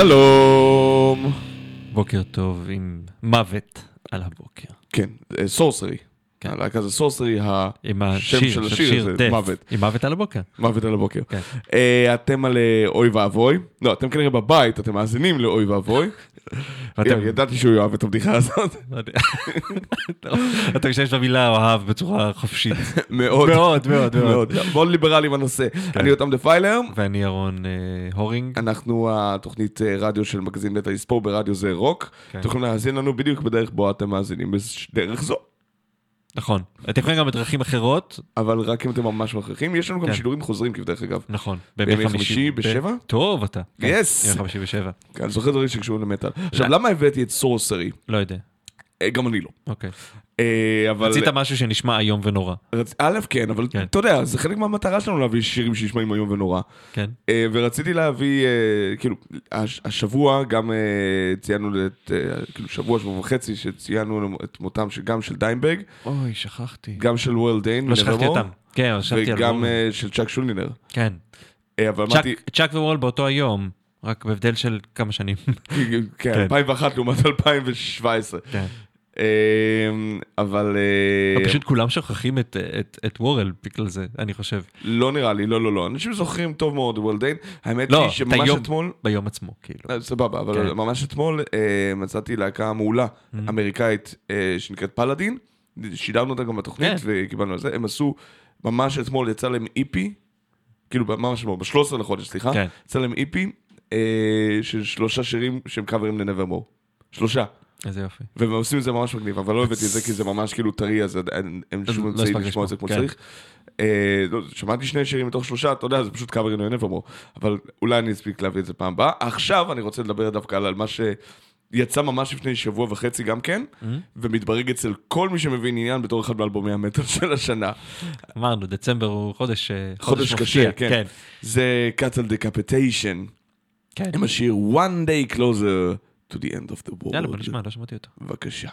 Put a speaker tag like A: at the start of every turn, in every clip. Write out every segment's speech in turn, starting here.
A: שלום. בוקר טוב עם מוות על הבוקר.
B: כן, Sorcery.
A: כן.
B: הלהקה זה
A: Sorcery,
B: השם של השיר זה. מוות.
A: עם מוות על הבוקר.
B: מוות על הבוקר.
A: כן.
B: אה, אתם על אה, אוי ואבוי. לא, אתם כנראה בבית, אתם מאזינים לאוי ואבוי. ידעתי שהוא יאהב את הבדיחה הזאת.
A: אתה משתמש במילה אוהב בצורה חופשית.
B: מאוד.
A: מאוד, מאוד, מאוד.
B: מאוד ליברלי בנושא.
A: כן.
B: אני יותם דפיילר.
A: ואני ירון אה, הורינג.
B: אנחנו התוכנית רדיו של מגזין נטע לספור ברדיו זה רוק.
A: כן.
B: אתם יכולים להאזין לנו בדיוק בדרך בו אתם מאזינים בדרך זו.
A: נכון. אתם יכולים גם בדרכים אחרות.
B: אבל רק אם אתם ממש מכריחים, יש לנו גם
A: כן.
B: שידורים חוזרים כבדרך אגב.
A: נכון.
B: בימי חמישי בשבע?
A: טוב אתה. כן,
B: Yes.
A: ימי חמישי בשבע.
B: כן, אני זוכר דברים שקשורים למטאל. עכשיו, למה הבאתי את סורסרי?
A: לא יודע.
B: אה, גם אני לא.
A: אוקיי.
B: אה, אבל...
A: רצית משהו שנשמע איום ונורא.
B: רצ- א', כן, אבל
A: כן.
B: אתה יודע, זה חלק מהמטרה שלנו להביא שירים שנשמעים איום ונורא.
A: כן?
B: אה, ורציתי להביא, כאילו, הש- השבוע גם ציינו את, כאילו, שבוע, שבוע וחצי, שציינו את מותם גם של דיימבג,
A: אוי, שכחתי.
B: גם של וורל דיין,
A: לא שכחתי אותם. כן, שכחתי על
B: וגם של צ'אק שולדינר.
A: כן.
B: אבל אמרתי,
A: צ'אק- וורל באותו היום, רק בהבדל של כמה שנים.
B: כן,
A: כן.
B: 2001 לעומת 2017.
A: כן.
B: אה, אבל אה,
A: פשוט כולם שוכחים את- את- את וורל בגלל זה, אני חושב.
B: לא נראה לי, לא, לא, לא. אנשים זוכרים טוב מאוד וורל דיין. האמת
A: לא,
B: היא שממש
A: היום.
B: אתמול...
A: ביום עצמו, כאילו.
B: אה, סבבה, אבל
A: כן.
B: ממש אתמול אה, מצאתי להקה מעולה,
A: Mm-hmm.
B: אמריקאית, שנקראת פלאדין. שידרנו אותה גם בתוכנית
A: כן.
B: וקיבלנו על זה. הם עשו, ממש אתמול יצא להם איפי, כאילו ממש אתמול, ב-13 לחודש, סליחה.
A: כן.
B: יצא להם איפי אה, של שלושה שירים שהם קאברים לנברמור. שלושה.
A: איזה יופי.
B: והם עושים את זה ממש מגניב, אבל לא הבאתי את זה כי זה ממש כאילו טרי, אז אין- שום
A: לא
B: אמצעי
A: הספקתי
B: לשמוע את זה כמו
A: לשמוע, כן.
B: שצריך. אה, לא, שמעתי שני שירים מתוך שלושה, אתה יודע, זה פשוט קאברים לנברמור, אבל אולי אני אספיק להביא את זה פעם הבאה. עכשיו אני רוצה לדבר דווקא על מה שיצא ממש לפני שבוע וחצי גם כן,
A: Mm-hmm.
B: ומתברג אצל כל מי שמבין עניין בתור אחד מאלבומי המטאל של השנה.
A: אמרנו, דצמבר הוא חודש... אה,
B: חודש. קשה, כן.
A: כן.
B: זה קאטל דקפיטיישן,
A: כן.
B: עם השיר One Day Closer to the End of the World.
A: יאללה, בוא נשמע, לא שמעתי אותו.
B: בבקשה.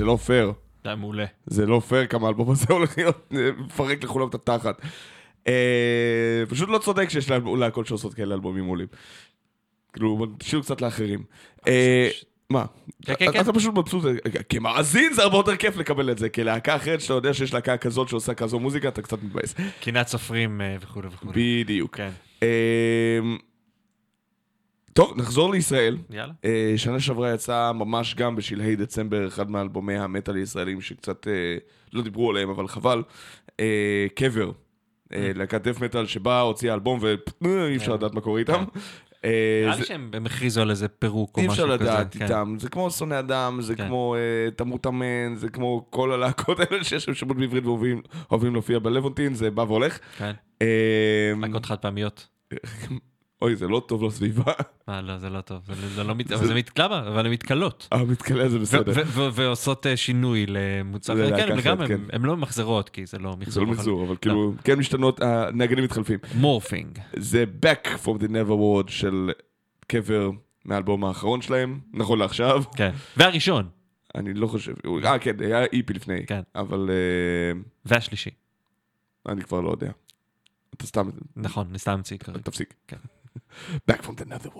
B: זה לא פייר.
A: היה מעולה.
B: זה לא פייר כמה האלבום הזה הולך להיות, אה, מפרק לכולם את התחת. אה, פשוט לא צודק שיש להקות שעושות כאלה אלבומים מעולים. כאילו, תשאירו קצת לאחרים. אה, מה?
A: כן, כן, כן.
B: אתה פשוט מבסוט, כמאזין זה הרבה יותר כיף לקבל את זה, כלהקה אחרת שאתה יודע שיש להקה כזאת שעושה כזו מוזיקה, אתה קצת מתבאס.
A: קנאת סופרים וכולי וכולי.
B: בדיוק.
A: כן,
B: טוב, נחזור לישראל.
A: יאללה.
B: אה, שנה שעברה יצא ממש גם בשלהי דצמבר, אחד מאלבומי המטאל הישראלים שקצת אה, לא דיברו עליהם, אבל חבל. אה, קבר, להקת דף מטאל שבאה, הוציאה אלבום ואי אפשר. לדעת מה קורה איתם. אה,
A: נראה לי שהם הם הכריזו על איזה פירוק או
B: אי
A: משהו
B: אפשר
A: כזה.
B: לדעת
A: כן.
B: איתם, זה כמו שונא אדם, זה
A: כן.
B: כמו תמות אמן, זה כמו כל הלהקות האלה שיש להם שמות בעברית ואוהבים אוהבים להופיע בלוונטין, זה בא והולך.
A: כן. להקות חד פעמיות.
B: אוי, זה לא טוב לסביבה.
A: אה, לא, זה לא טוב. זה- זה לא מת... אבל זה מת... למה? אבל הן מתכלות.
B: המתכלה זה
A: ו-
B: בסדר.
A: ועושות אה, שינוי למוצר.
B: זה
A: כן,
B: כן.
A: הם לא מחזרות, כי זה לא
B: זה
A: מחזור.
B: לא מחזור, אבל כאילו, כן משתנות, הנגנים מתחלפים.
A: מורפינג.
B: זה Back from the Never World של קבר מהאלבום האחרון שלהם, נכון לעכשיו.
A: כן. והראשון.
B: אני לא חושב, אה כן, היה איפי לפני,
A: כן.
B: אבל אה,
A: והשלישי.
B: אני כבר לא יודע. אתה סתם,
A: נכון, אני סתם אמציא כרגע.
B: תפסיק.
A: כן.
B: Back from the Nether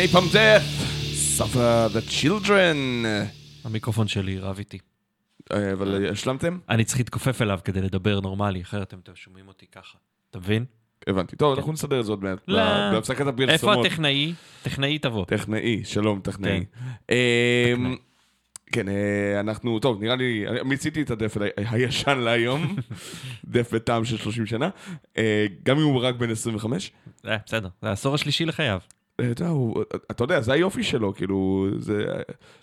B: נייפאם דף, suffer the children.
A: המיקרופון שלי רב איתי.
B: אה, אבל השלמתם?
A: אני צריך להתכופף אליו כדי לדבר נורמלי, אחרת אתם שומעים אותי ככה. אתה מבין?
B: הבנתי. טוב, אנחנו נסדר את זה עוד מעט.
A: לא.
B: בהפסקת
A: איפה
B: הפרסומות.
A: הטכנאי? טכנאי תבוא.
B: טכנאי, שלום טכנאי.
A: כן.
B: אה,
A: טכנאי.
B: כן, אה, אנחנו, טוב, נראה לי, מיציתי את הדף הישן להיום, דף בטעם של 30 שנה, אה, גם אם הוא רק בן 25.
A: אה, בסדר, זה העשור השלישי לחייו.
B: אה, אתה יודע, הוא- אתה יודע, זה היופי שלו, כאילו, זה...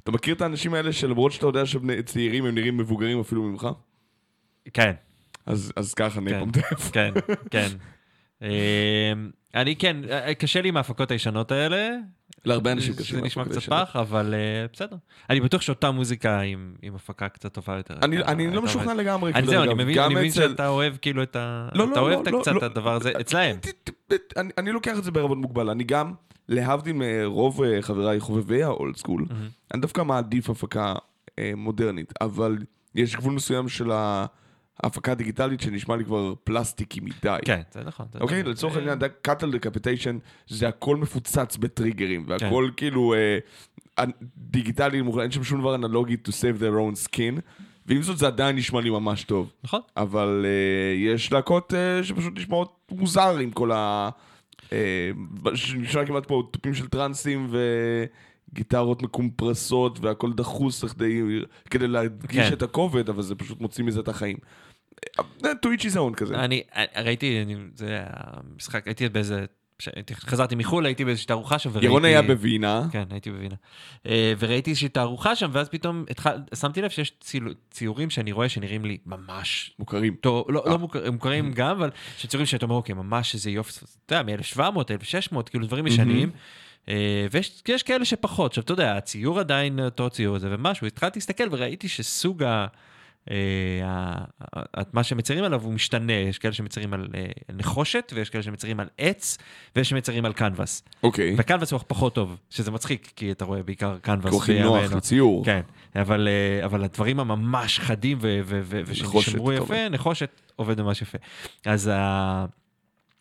B: אתה מכיר את האנשים האלה שלמרות שאתה יודע שהם צעירים, הם נראים מבוגרים אפילו ממך?
A: כן,
B: אז אז ככה, נייפאם
A: כן.
B: דף.
A: כן, כן. אה, אני כן, אה, קשה לי עם ההפקות הישנות האלה.
B: להרבה אנשים קשה.
A: זה נשמע קצת
B: הישנות.
A: פח, אבל אה, בסדר. אני בטוח שאותה מוזיקה עם עם הפקה קצת טובה יותר.
B: אני לא משוכנע. לגמרי.
A: אני
B: כאילו,
A: זהו, אני מבין שאתה אוהב כאילו את ה...
B: לא, לא,
A: אתה אוהב
B: לא, לא,
A: קצת
B: לא.
A: את הדבר הזה, אצלהם.
B: אני- לוקח את זה בערבון מוגבל. אני גם, להבדיל מרוב אה, חבריי חובבי ה old
A: school.
B: אני דווקא מעדיף הפקה אה, מודרנית, אבל יש גבול מסוים של ה- ההפקה הדיגיטלית שנשמע לי כבר פלסטיקי מדי.
A: כן, זה נכון. זה
B: אוקיי,
A: נכון.
B: לצורך
A: אה,
B: העניין, Cattle Decapitation זה הכל מפוצץ בטריגרים,
A: כן.
B: והכל כאילו אה, דיגיטלי, מוחלט, אין שם שום דבר אנלוגי to save their own skin, ועם זאת זה עדיין נשמע לי ממש טוב.
A: נכון.
B: אבל אה, יש להקות אה, שפשוט נשמעות מוזר עם כל ה... אה, שנשמע כמעט פה תופים של טרנסים וגיטרות מקומפרסות והכל דחוס כדי, כדי להדגיש
A: כן.
B: את הכובד, אבל זה פשוט מוציא מזה את החיים. אה, his own כזה.
A: אני ראיתי, זה המשחק, הייתי באיזה... חזרתי מחו"ל, הייתי באיזושהי תערוכה שם, וראיתי...
B: ירון היה בווינה.
A: כן, הייתי בווינה. אה, וראיתי איזושהי תערוכה שם, ואז פתאום התחל... שמתי לב שיש. ציורים שאני רואה שנראים לי ממש
B: מוכרים.
A: טוב, לא,
B: אה.
A: לא מוכר, הם מוכרים גם, אבל שציורים שאתה אומר, אוקיי, ממש איזה יופי, אתה יודע, מ-1700, 1600, כאילו דברים ישנים. אה, ויש יש כאלה שפחות. עכשיו, אתה יודע, הציור עדיין אותו ציור הזה ומשהו, התחלתי להסתכל וראיתי שסוג ה... אה, מה שמציירים עליו הוא משתנה, יש כאלה שמציירים על אה, נחושת, ויש כאלה שמציירים על עץ, ויש שמציירים על קנבס.
B: אוקיי.
A: וקנבס הוא פחות טוב, שזה מצחיק, כי אתה רואה בעיקר קנבס.
B: כל הכי נוח. לציור.
A: כן, אבל, אה, אבל הדברים הממש חדים ושנשמרו יפה, נחושת עובד ממש יפה. אז.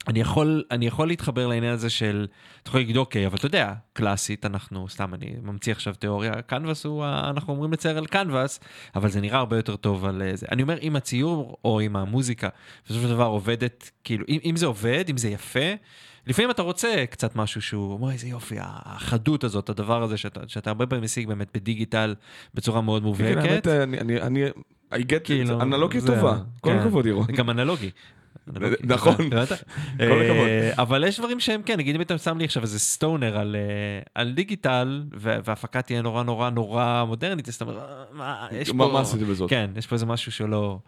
A: אני יכול, אני יכול להתחבר לעניין הזה של, אתה יכול להגיד, אוקיי, אבל אתה יודע, קלאסית, אנחנו, סתם, אני ממציא עכשיו תיאוריה, קנבס הוא, אנחנו אומרים לצייר על קנבס, אבל זה נראה הרבה יותר טוב על אה, זה. אני אומר, אם הציור או אם המוזיקה, בסופו של דבר עובדת, כאילו, אם, אם זה עובד, אם זה יפה, לפעמים אתה רוצה קצת משהו שהוא, אומר, איזה יופי, החדות הזאת, הדבר הזה שאתה, שאתה הרבה פעמים משיג באמת בדיגיטל בצורה מאוד
B: כן,
A: מובהקת.
B: האמת, אני, אני, אני, I get
A: כאילו,
B: it, אנלוגיה
A: זה-
B: טובה. כל
A: כן.
B: הכבוד.
A: זה גם אנלוגי.
B: נכון.
A: הבנת?
B: כל הכבוד.
A: אה, אבל יש דברים שהם כן, נגיד אם אתה שם לי עכשיו איזה סטונר על, אה, על דיגיטל, וההפקה תהיה נורא נורא נורא מודרנית, אז אתה אומר, "אה, מה, יש פה...
B: מה עשיתם בזאת?
A: כן, יש פה איזה משהו שלא...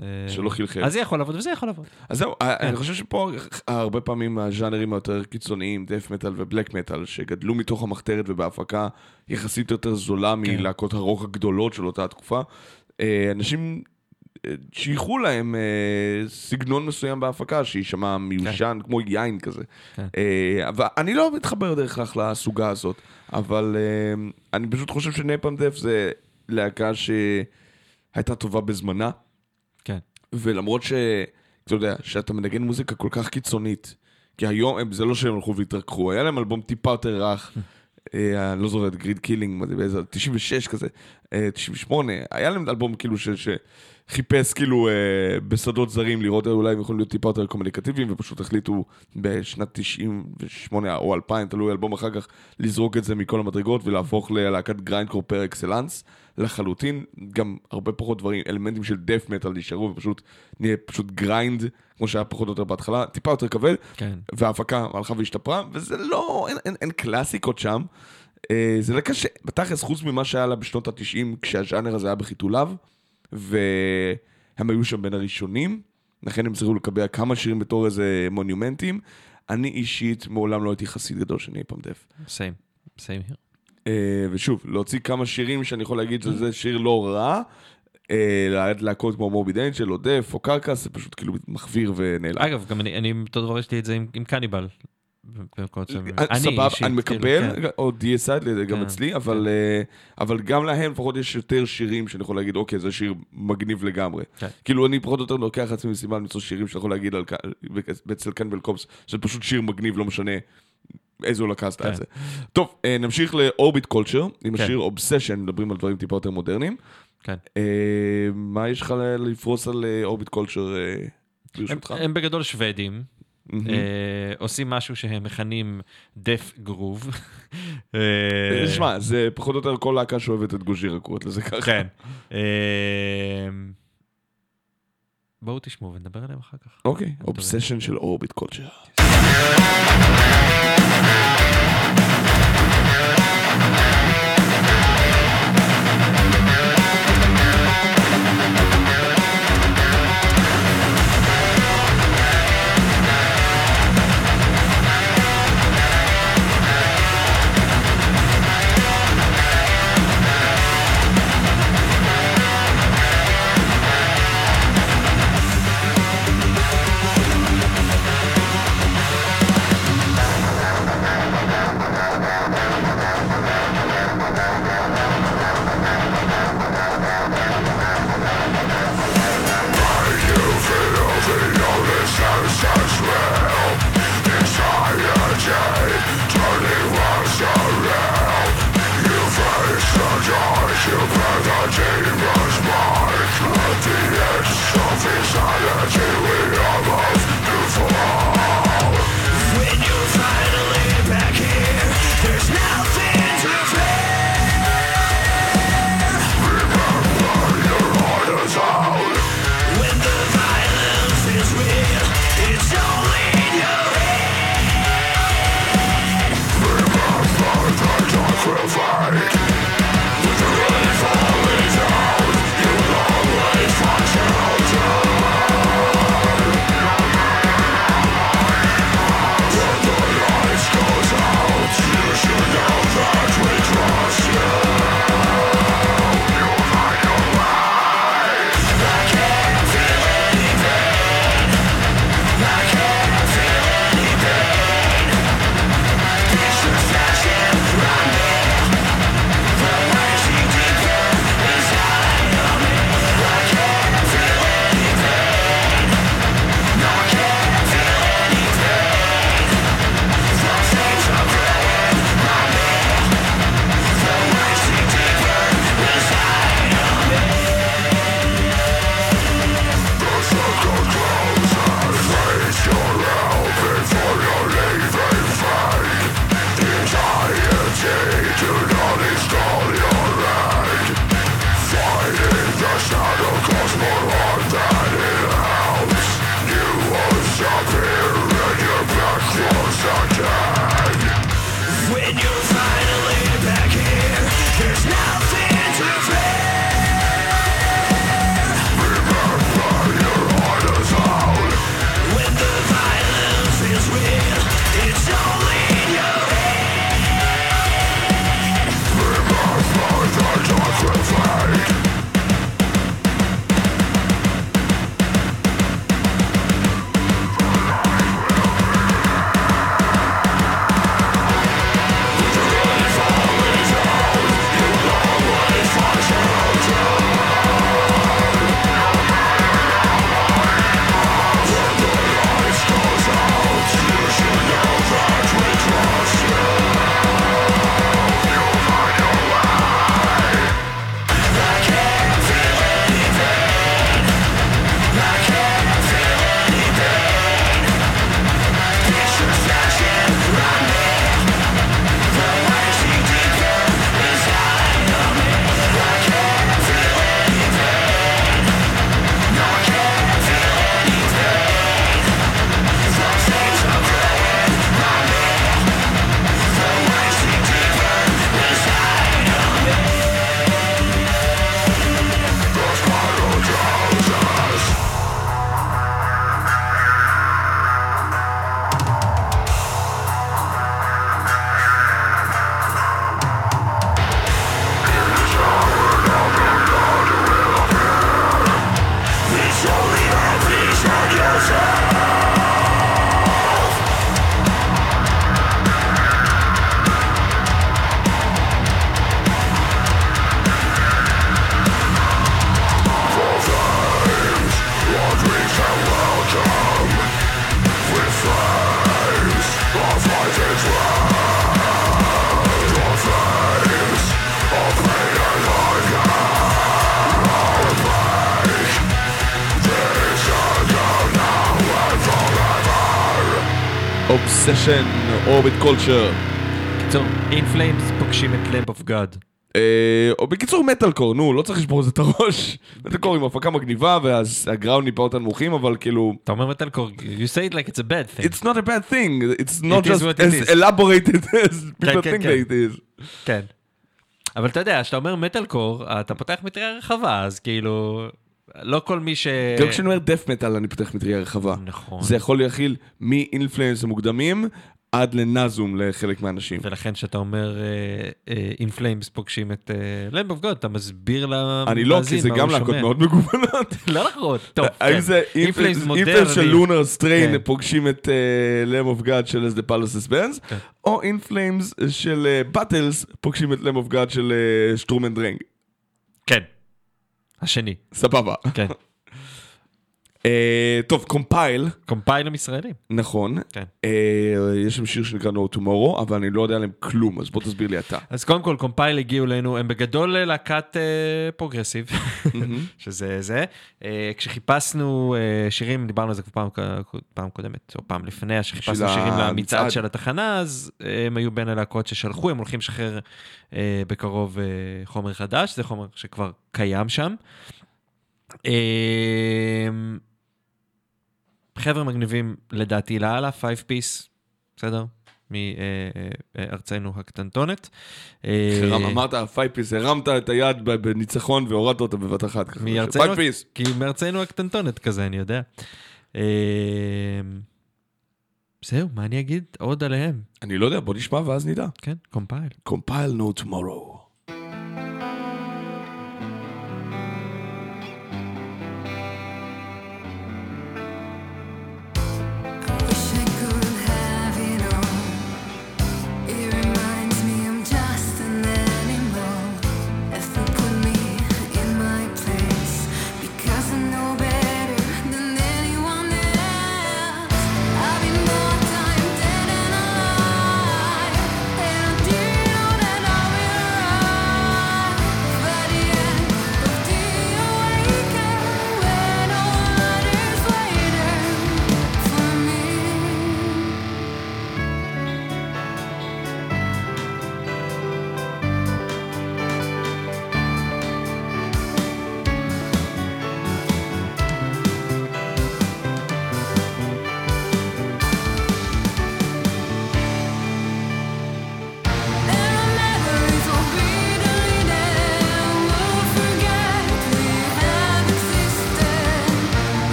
A: אה,
B: שלא חלחל.
A: אז זה יכול לעבוד וזה יכול לעבוד.
B: אז זהו,
A: כן.
B: אני חושב שפה הרבה פעמים הז'אנרים היותר קיצוניים, דף מטאל ובלק מטאל, שגדלו מתוך המחתרת ובהפקה יחסית יותר זולה
A: כן.
B: מלהקות הרוק הגדולות של אותה תקופה, אה, אנשים אה, שייכו להם אה, סגנון מסוים בהפקה, שיישמע מיושן, כמו יין כזה.
A: כן.
B: אה, אבל אני לא מתחבר דרך כלל לסוגה הזאת, אבל אה, אני פשוט חושב שנפאם דף זה להקה שהייתה טובה בזמנה.
A: כן.
B: ולמרות ש... אתה יודע, שאתה מנגן מוזיקה כל כך קיצונית, כי היום, הם- זה לא שהם הלכו והתרככו, היה להם אלבום טיפה יותר רך, אה, אני לא זוכר, Greed Killing, מה זה, באיזה, 96 כזה, אה, 98, היה להם אלבום כאילו ש... שחיפש כאילו אה, בשדות זרים לראות אולי הם יכולים להיות טיפה יותר קומוניקטיביים ופשוט החליטו בשנת 98 או 2000, תלוי אלבום אחר כך, לזרוק את זה מכל המדרגות ולהפוך ללהקת grindcore par excellence לחלוטין, גם הרבה פחות דברים, אלמנטים של death metal נשארו ופשוט נהיה פשוט grind, כמו שהיה פחות או יותר בהתחלה, טיפה יותר כבד,
A: כן.
B: וההפקה הלכה והשתפרה, וזה לא, אין, אין, אין קלאסיקות שם. אה, זה לא קשה, בתכלס, חוץ ממה שהיה לה בשנות ה-90, כשהז'אנר הזה היה בחיתוליו, והם היו שם בין הראשונים, לכן הם צריכו לקבע כמה שירים בתור איזה מונומנטים. אני אישית מעולם לא הייתי חסיד גדול של נייפם דף.
A: סיים, סיים.
B: אה, ושוב, להוציא כמה שירים שאני יכול להגיד שזה שיר לא רע, להקות כמו מורביד אנג'ל או דף או קרקס, זה פשוט כאילו מחוויר ונעלם.
A: אגב, גם אני, אותו דבר יש לי את זה עם, עם קניבל. מסוימים.
B: אה, סבבה, אני
A: כאילו,
B: מקבל,
A: כן.
B: או DSI גם
A: כן,
B: אצלי, אבל אה, אבל גם להם לפחות יש יותר שירים שאני יכול להגיד, אוקיי, זה שיר מגניב לגמרי.
A: כן.
B: כאילו, אני פחות או יותר לוקח לעצמי משימה למצוא שירים שאני יכול להגיד אצל Cannibal Corpse, שזה פשוט שיר מגניב, לא משנה איזה את
A: כן.
B: זה. טוב, אה, נמשיך ל Orbit Culture, עם
A: כן.
B: השיר Obsession, מדברים על דברים טיפה יותר מודרניים.
A: כן.
B: אה, מה יש לך לפרוס על Orbit Culture אה,
A: הם,
B: ברשותך?
A: הם בגדול שוודים. אה, עושים משהו שהם מכנים death groove. אה,
B: שמע, זה פחות או יותר כל להקה שאוהבת את Gojira, קוראת לזה ככה.
A: כן. אה, בואו תשמעו ונדבר עליהם אחר כך.
B: אוקיי, אובסשן של אורביט קולצ'ר. Orbit Culture.
A: קיצור, In Flames פוגשים את Lamb of
B: God. או בקיצור מטאל קור, נו, לא צריך לשבור את הראש. מטאל קור עם הפקה מגניבה והגראונד ניפות הנמוכים, אבל כאילו...
A: אתה אומר metalcore, you say it like it's a bad thing.
B: It's not a bad thing, it's not just as elaborated as people
A: כן,
B: think
A: כן.
B: it is.
A: כן. אבל אתה יודע, כשאתה אומר מטאל קור, אתה פותח מטריה רחבה, אז כאילו, לא כל מי ש...
B: גם כשאני אומר death metal אני פותח מטריה רחבה.
A: נכון.
B: זה יכול להכיל מ In Flames המוקדמים עד ל Nasum לחלק מהאנשים.
A: ולכן כשאתה אומר In Flames פוגשים את Lamb of God, אתה מסביר למאזין
B: אני לא, כי זה גם להקות. מאוד מגוונות.
A: לא נכון, טוב,
B: האם
A: כן.
B: זה
A: מודרני.
B: של Lunar Strain
A: כן.
B: פוגשים את Lamb of God של As the Palaces Burn,
A: כן.
B: או In Flames של Battles פוגשים את Lamb of God של אה, Sturm und Drang.
A: כן. השני,
B: סבבה.
A: כן.
B: אה, טוב, Compile,
A: Compile ישראלים.
B: נכון.
A: כן.
B: אה, יש שם שיר שנקרא No Tomorrow, אבל אני לא יודע עליהם כלום, אז בוא תסביר לי אתה.
A: אז קודם כל, Compile הגיעו אלינו, הם בגדול להקת אה, progressive, שזה זה. אה, כשחיפשנו אה, שירים, דיברנו על זה כבר פעם, פעם קודמת, או פעם לפני, שחיפשנו
B: של
A: שירים. למצעד של התחנה, אז הם היו בין הלהקות ששלחו, הם הולכים לשחרר אה, בקרוב אה, חומר חדש, זה חומר שכבר קיים שם. אה, חבר'ה מגניבים לדעתי לאללה, five piece, בסדר? מארצנו הקטנטונת. אה,
B: רם, אמרת five piece, הרמת את היד בניצחון והורדת אותה בבת אחת.
A: מארצנו,
B: five piece.
A: כי מארצנו הקטנטונת כזה, אני יודע. אה, זהו, מה אני אגיד עוד עליהם?
B: אני לא יודע, בוא נשמע ואז נדע.
A: כן, Compile.
B: Compile No Tomorrow.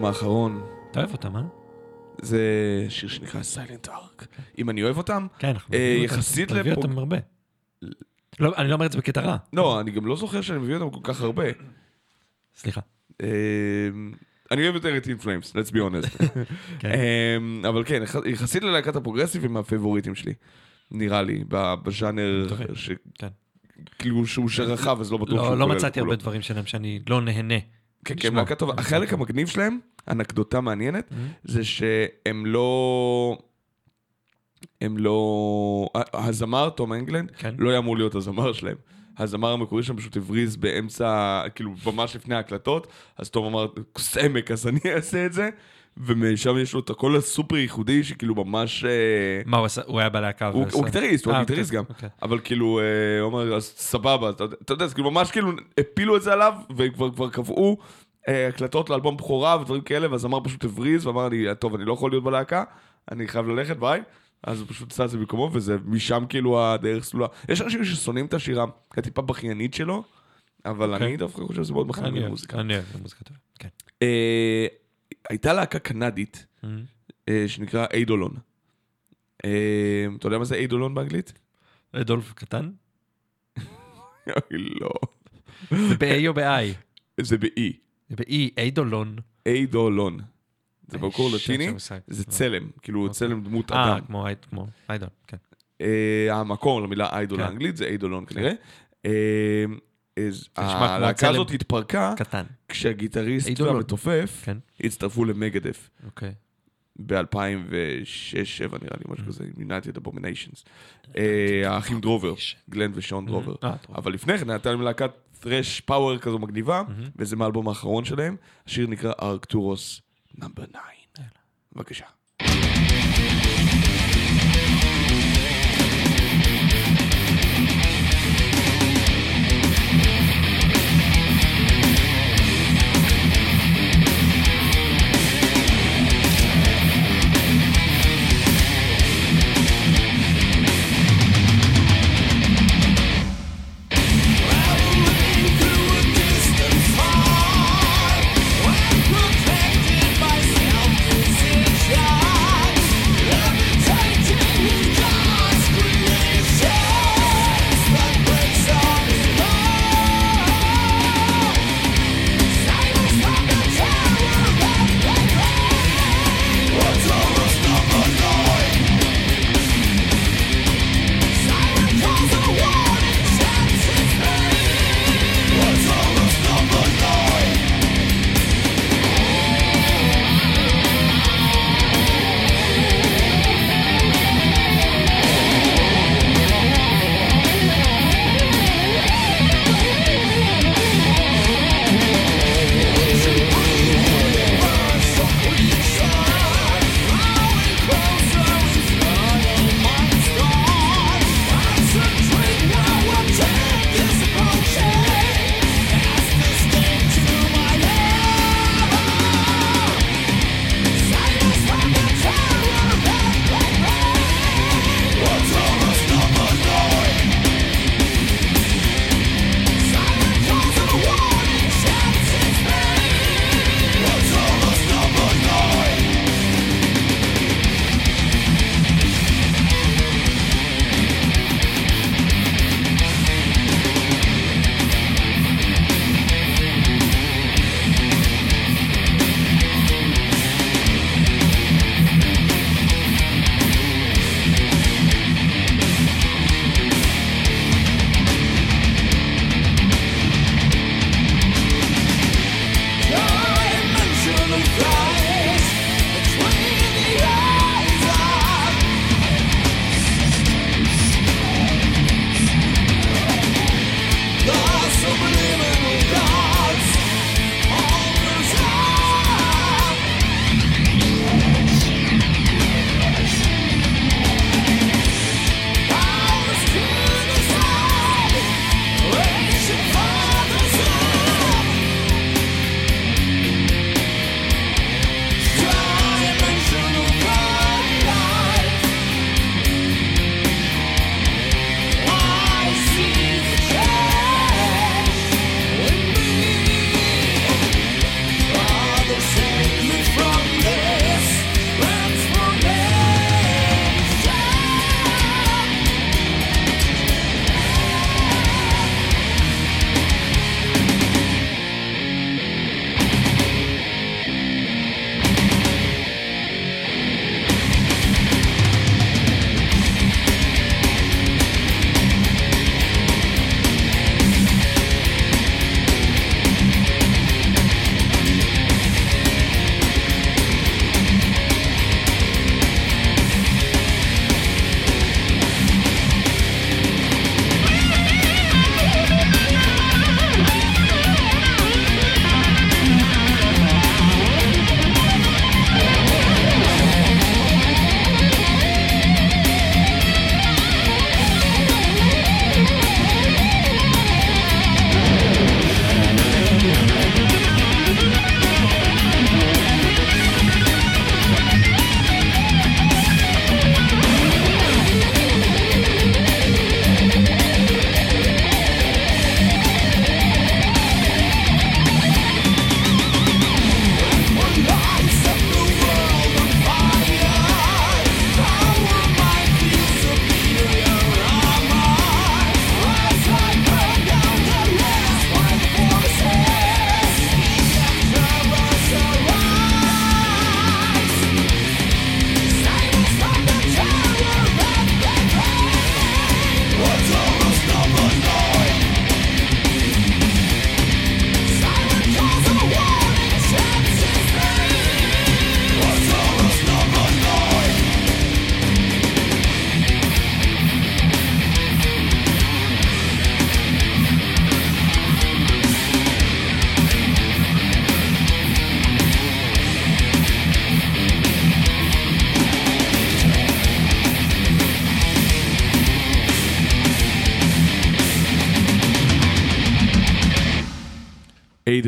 B: מהאלבום האחרון.
A: אתה אוהב אותם, אה?
B: זה שיר שנקרא Silent Ark. אם אני אוהב אותם?
A: כן, אנחנו
B: אה,
A: מביאים אותם.
B: יחסית
A: אתה מביא אותם הרבה. לא, אני לא אומר את זה בקטע רע.
B: לא, אני גם לא זוכר שאני מביא אותם כל כך הרבה.
A: סליחה.
B: אה, אני אוהב יותר את In Flames, let's be honest.
A: כן.
B: אה, אבל כן, יח- יחסית ללהקת ה progressive הם מהפייבוריטים שלי. נראה לי, בז'אנר.
A: כן.
B: כאילו שהוא שרחב, אז לא בטוח שהוא
A: לא
B: כולל
A: לא
B: את
A: מצאתי. הרבה דברים שלהם שאני לא נהנה.
B: כן, כן. להקה טובה. החלק המגניב שלהם, אנקדוטה מעניינת. זה שהם לא... הם לא... הזמר, תום אנגלנד,
A: כן.
B: לא היה אמור להיות הזמר שלהם. הזמר המקורי שם פשוט הבריז באמצע, כאילו, ממש לפני ההקלטות, אז תום אמר, סמק, אז אני אעשה את זה, ומשם יש לו את הקול הסופר ייחודי, שכאילו ממש... אה,
A: מה הוא עשה? הוא היה בלהקה.
B: הוא הוא גיטריסט, הוא
A: אה,
B: גיטריסט
A: אוקיי,
B: גם.
A: אוקיי.
B: אבל כאילו, אה, הוא אומר, אז סבבה, אתה אתה יודע, זה כאילו ממש כאילו הפילו את זה עליו, וכבר כבר קבעו הקלטות לאלבום בכורה ודברים כאלה, והזמר פשוט הבריז ואמר לי, טוב, אני לא יכול להיות בלהקה, אני חייב ללכת, ביי. אז הוא פשוט עשה את זה במקומו, וזה משם כאילו הדרך סלולה. יש אנשים ששונאים את השירה הטיפה בכיינית שלו, אבל
A: אוקיי.
B: אני דווקא חושב שזה מאוד מכניס
A: אני אוהב,
B: מוזיקה.
A: אני אוהב מוזיקה טובה. כן.
B: אה, הייתה להקה קנדית,
A: Mhm.
B: אה, שנקרא איידולון. אה, אתה יודע מה זה איידולון באנגלית?
A: אדולף קטן?
B: אוי, לא.
A: זה ב-A או ב-I?
B: זה ב-E.
A: זה ב-E, איידולון.
B: איידולון. זה במקור
A: שט,
B: לטיני. זה צלם, כאילו
A: אוקיי.
B: צלם דמות
A: אה,
B: אדם.
A: כמו אייד- כמו איידול, כן.
B: אה, המקור למילה איידול
A: כן.
B: האנגלית זה איידולון כנראה. אה, הלהקה. הזאת התפרקה
A: קטן.
B: כשהגיטריסט. והמתופף
A: כן.
B: הצטרפו למגדף
A: אוקיי.
B: ב-2006-2007 נראה לי, משהו כזה, United Abominations. אה, האחים דרובר, גלן ושון דרובר.
A: אה, טוב.
B: אבל לפני כן הייתה להם להקת thrash פאוור כזו מגניבה,
A: מהמם.
B: וזה מהאלבום האחרון שלהם. השיר נקרא ארקטורוס נאמבר 9. בבקשה.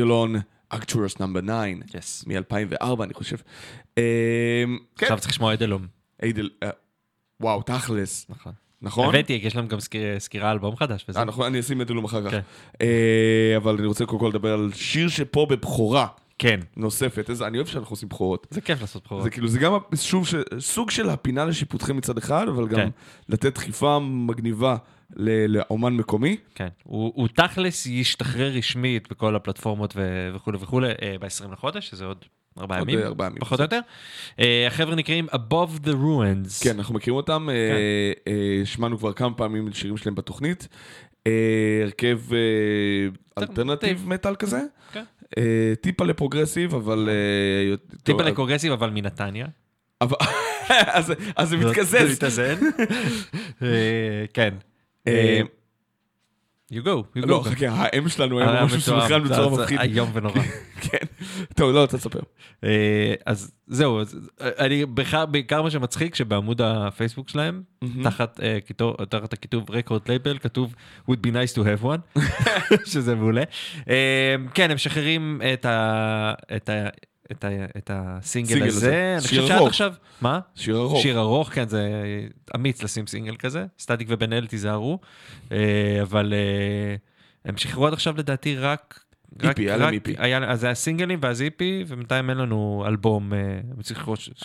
B: איידלון, אקטורס נאמבר 9,
A: Yes.
B: מ-2004 אני חושב. אה, כן,
A: עכשיו צריך לשמוע אדלום.
B: איידל, אה, וואו, תכלס,
A: נכון.
B: נכון?
A: הבאתי, יש להם גם סקיר- סקירה אלבום חדש וזה.
B: אה, נכון, אני אשים איידלום אחר כך.
A: כן.
B: אה, אבל אני רוצה קודם כל לדבר על שיר שפה בבכורה
A: כן,
B: נוספת. איזה- אני אוהב שאנחנו עושים בכורות.
A: זה כיף לעשות בכורות.
B: זה כאילו, זה גם שוב ש- סוג של הפינה לשיפוטכם מצד אחד, אבל גם
A: כן.
B: לתת דחיפה מגניבה לאומן מקומי.
A: כן, הוא, הוא תכלס ישתחרר רשמית בכל הפלטפורמות ו- וכולי וכולי אה, ב-20 לחודש, שזה עוד ארבעה ימים,
B: ארבעה ימים.
A: פחות או יותר. אה, החבר'ה נקראים Above the Ruins.
B: כן, אנחנו מכירים אותם, אה,
A: כן.
B: שמענו כבר כמה פעמים שירים שלהם בתוכנית. הרכב אלטרנטיב מטאל כזה.
A: כן.
B: טיפה לפרוגרסיב, אבל...
A: טיפה לקורגסיב אבל מנתניה.
B: אז זה מתקזז.
A: מתאזן. אה, כן.
B: אה,
A: you go, you go.
B: לא, חכה, האם שלנו היה מסונכרן
A: זה-
B: בצורה
A: זה
B: מפחיד.
A: איום ונורא.
B: כן. טוב, לא, אתה תספר.
A: אה, אז זהו, אני בעיקר- מה שמצחיק שבעמוד הפייסבוק שלהם, תחת אה, תחת הכיתוב רקורד לייבל כתוב would be nice to have one, שזה מעולה. כן, הם משחררים את ה- את ה- את הסינגל
B: סינגל
A: הזה,
B: הזה.
A: אני
B: שיר ארוך.
A: עכשיו, מה?
B: שיר ארוך.
A: שיר ארוך, כן, זה אמיץ לשים סינגל כזה, סטטיק ובן אל תיזהרו, אה, אבל אה, הם שחררו עד עכשיו לדעתי רק... רק-
B: EP, היה להם EP.
A: היה, אז זה היה סינגלים ואז EP, ובינתיים אין לנו אלבום. אה,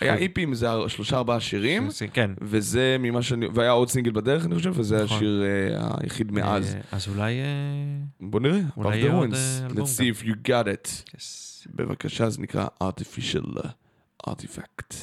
B: היה איפים, זה שלושה ארבעה שירים,
A: כן.
B: וזה ממה שאני... והיה עוד סינגל בדרך, אני חושב, וזה
A: נכון.
B: השיר היחיד מאז.
A: אז אולי...
B: בוא נראה,
A: אולי יהיה עוד, אלבום
B: Let's see if you got it.
A: yes.
B: בבקשה, זה נקרא artificial artifact.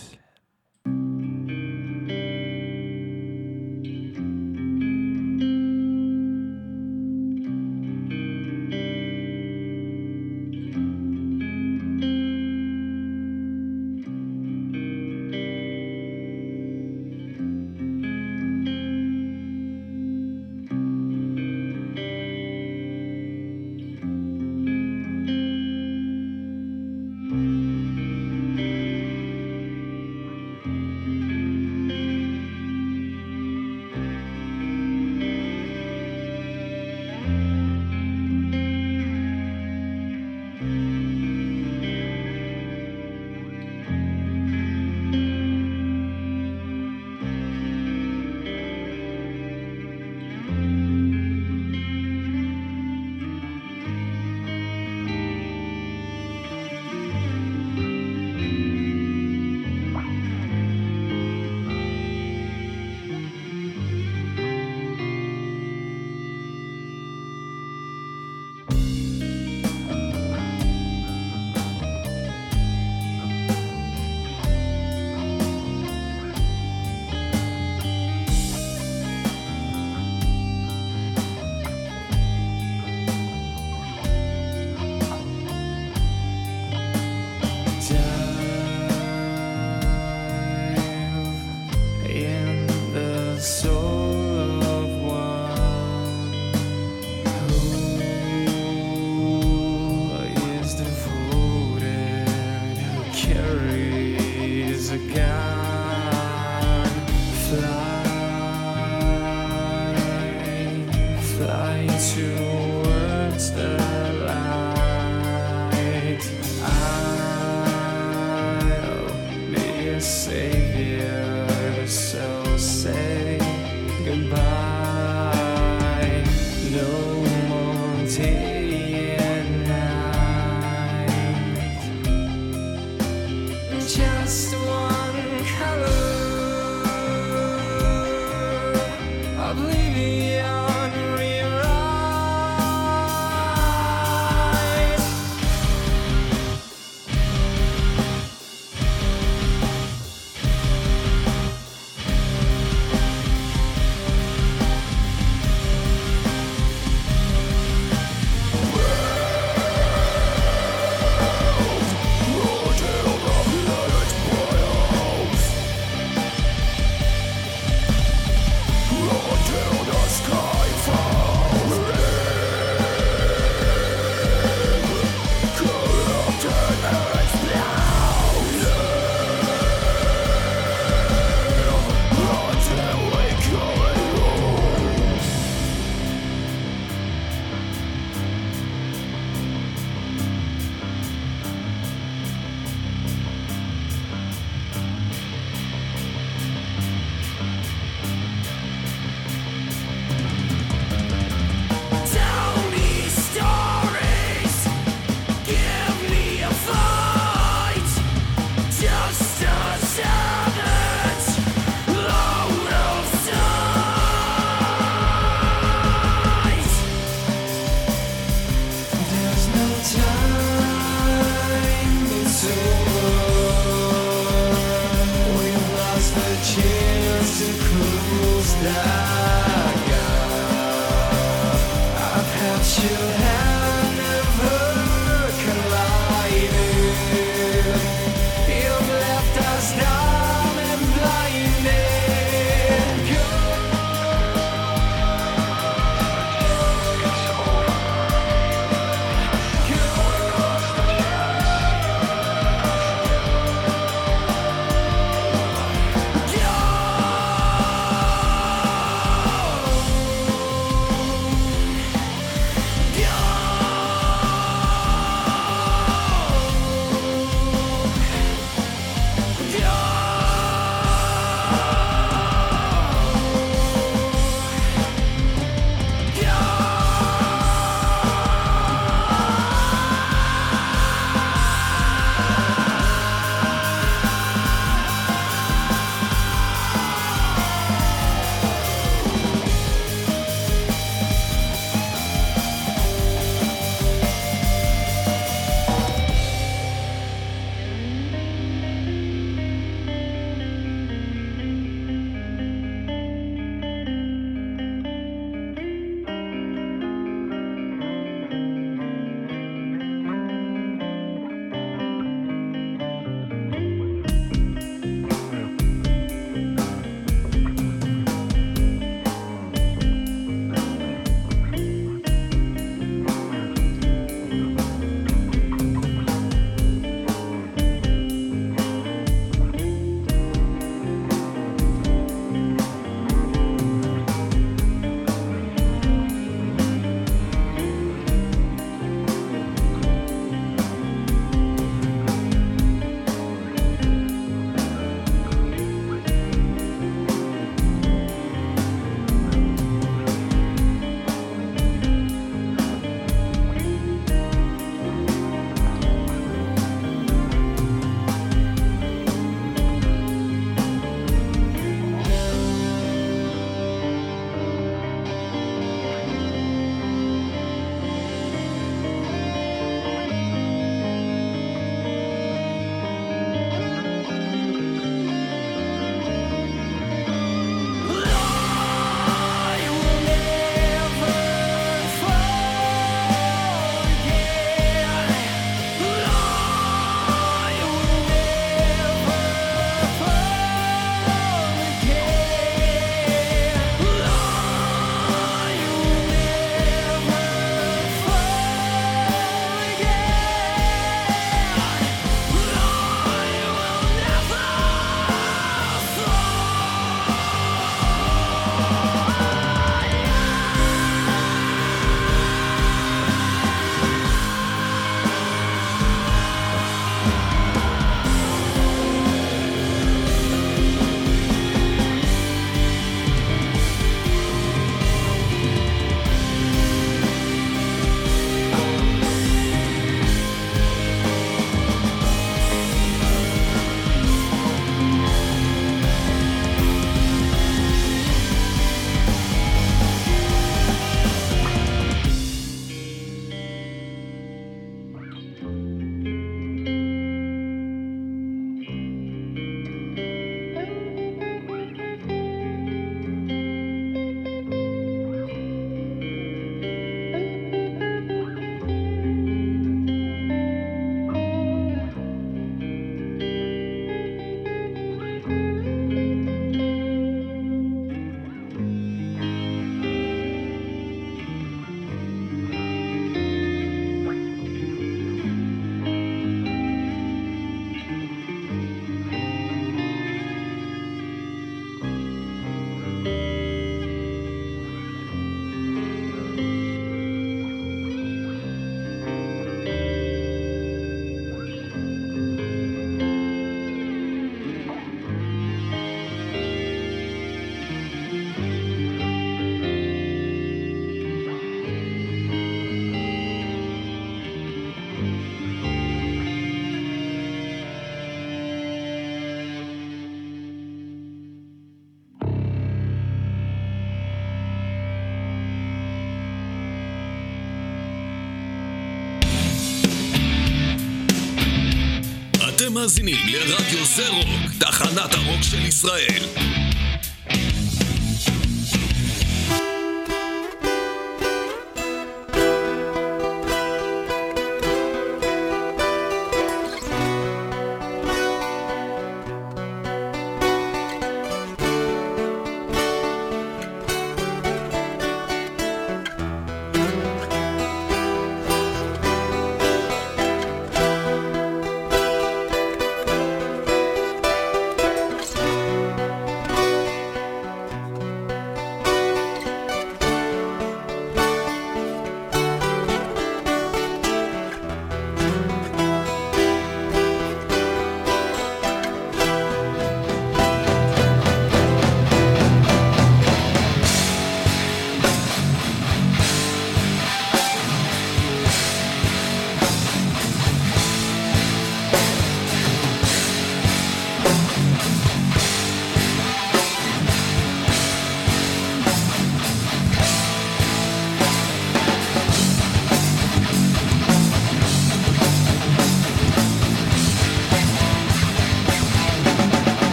C: אתם מאזינים לרדיו זה רוק, תחנת הרוק של ישראל.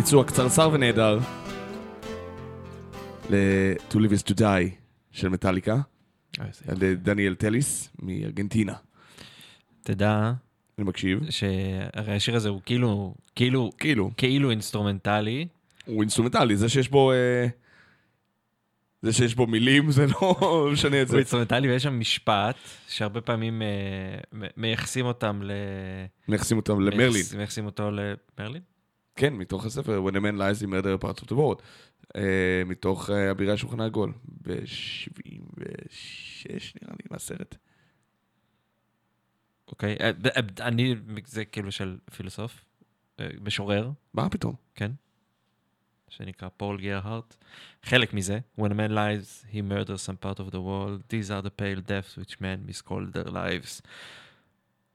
B: ביצוע קצרצר ונהדר ל-To Live is to Die של מטאליקה,
A: זה-
B: על ידי דניאל טליס מארגנטינה.
A: תדע
B: אני מקשיב.
A: שהרי השיר הזה הוא כאילו, כאילו,
B: כאילו,
A: כאילו אינסטרומנטלי.
B: הוא אינסטרומנטלי, זה שיש בו... אה, זה שיש בו מילים, זה לא משנה את זה.
A: הוא אינסטרומנטלי ויש שם משפט שהרבה פעמים אה, מייחסים אותם ל...
B: מייחסים אותם למרלין.
A: מייחס- מייחסים אותו למרלין?
B: כן, מתוך הספר When a man lies in murder parts of the world. אה, מתוך אה, אבירי השולחן העגול. ב-76 נראה לי, מהסרט.
A: אוקיי. אה, אה, אני, זה כאילו של פילוסוף, אה, משורר,
B: מה פתאום?
A: כן? שנקרא פול גרהארט. חלק מזה, When a man lies, he murders some part of the world. These are the pale deaths which men miscall their lives.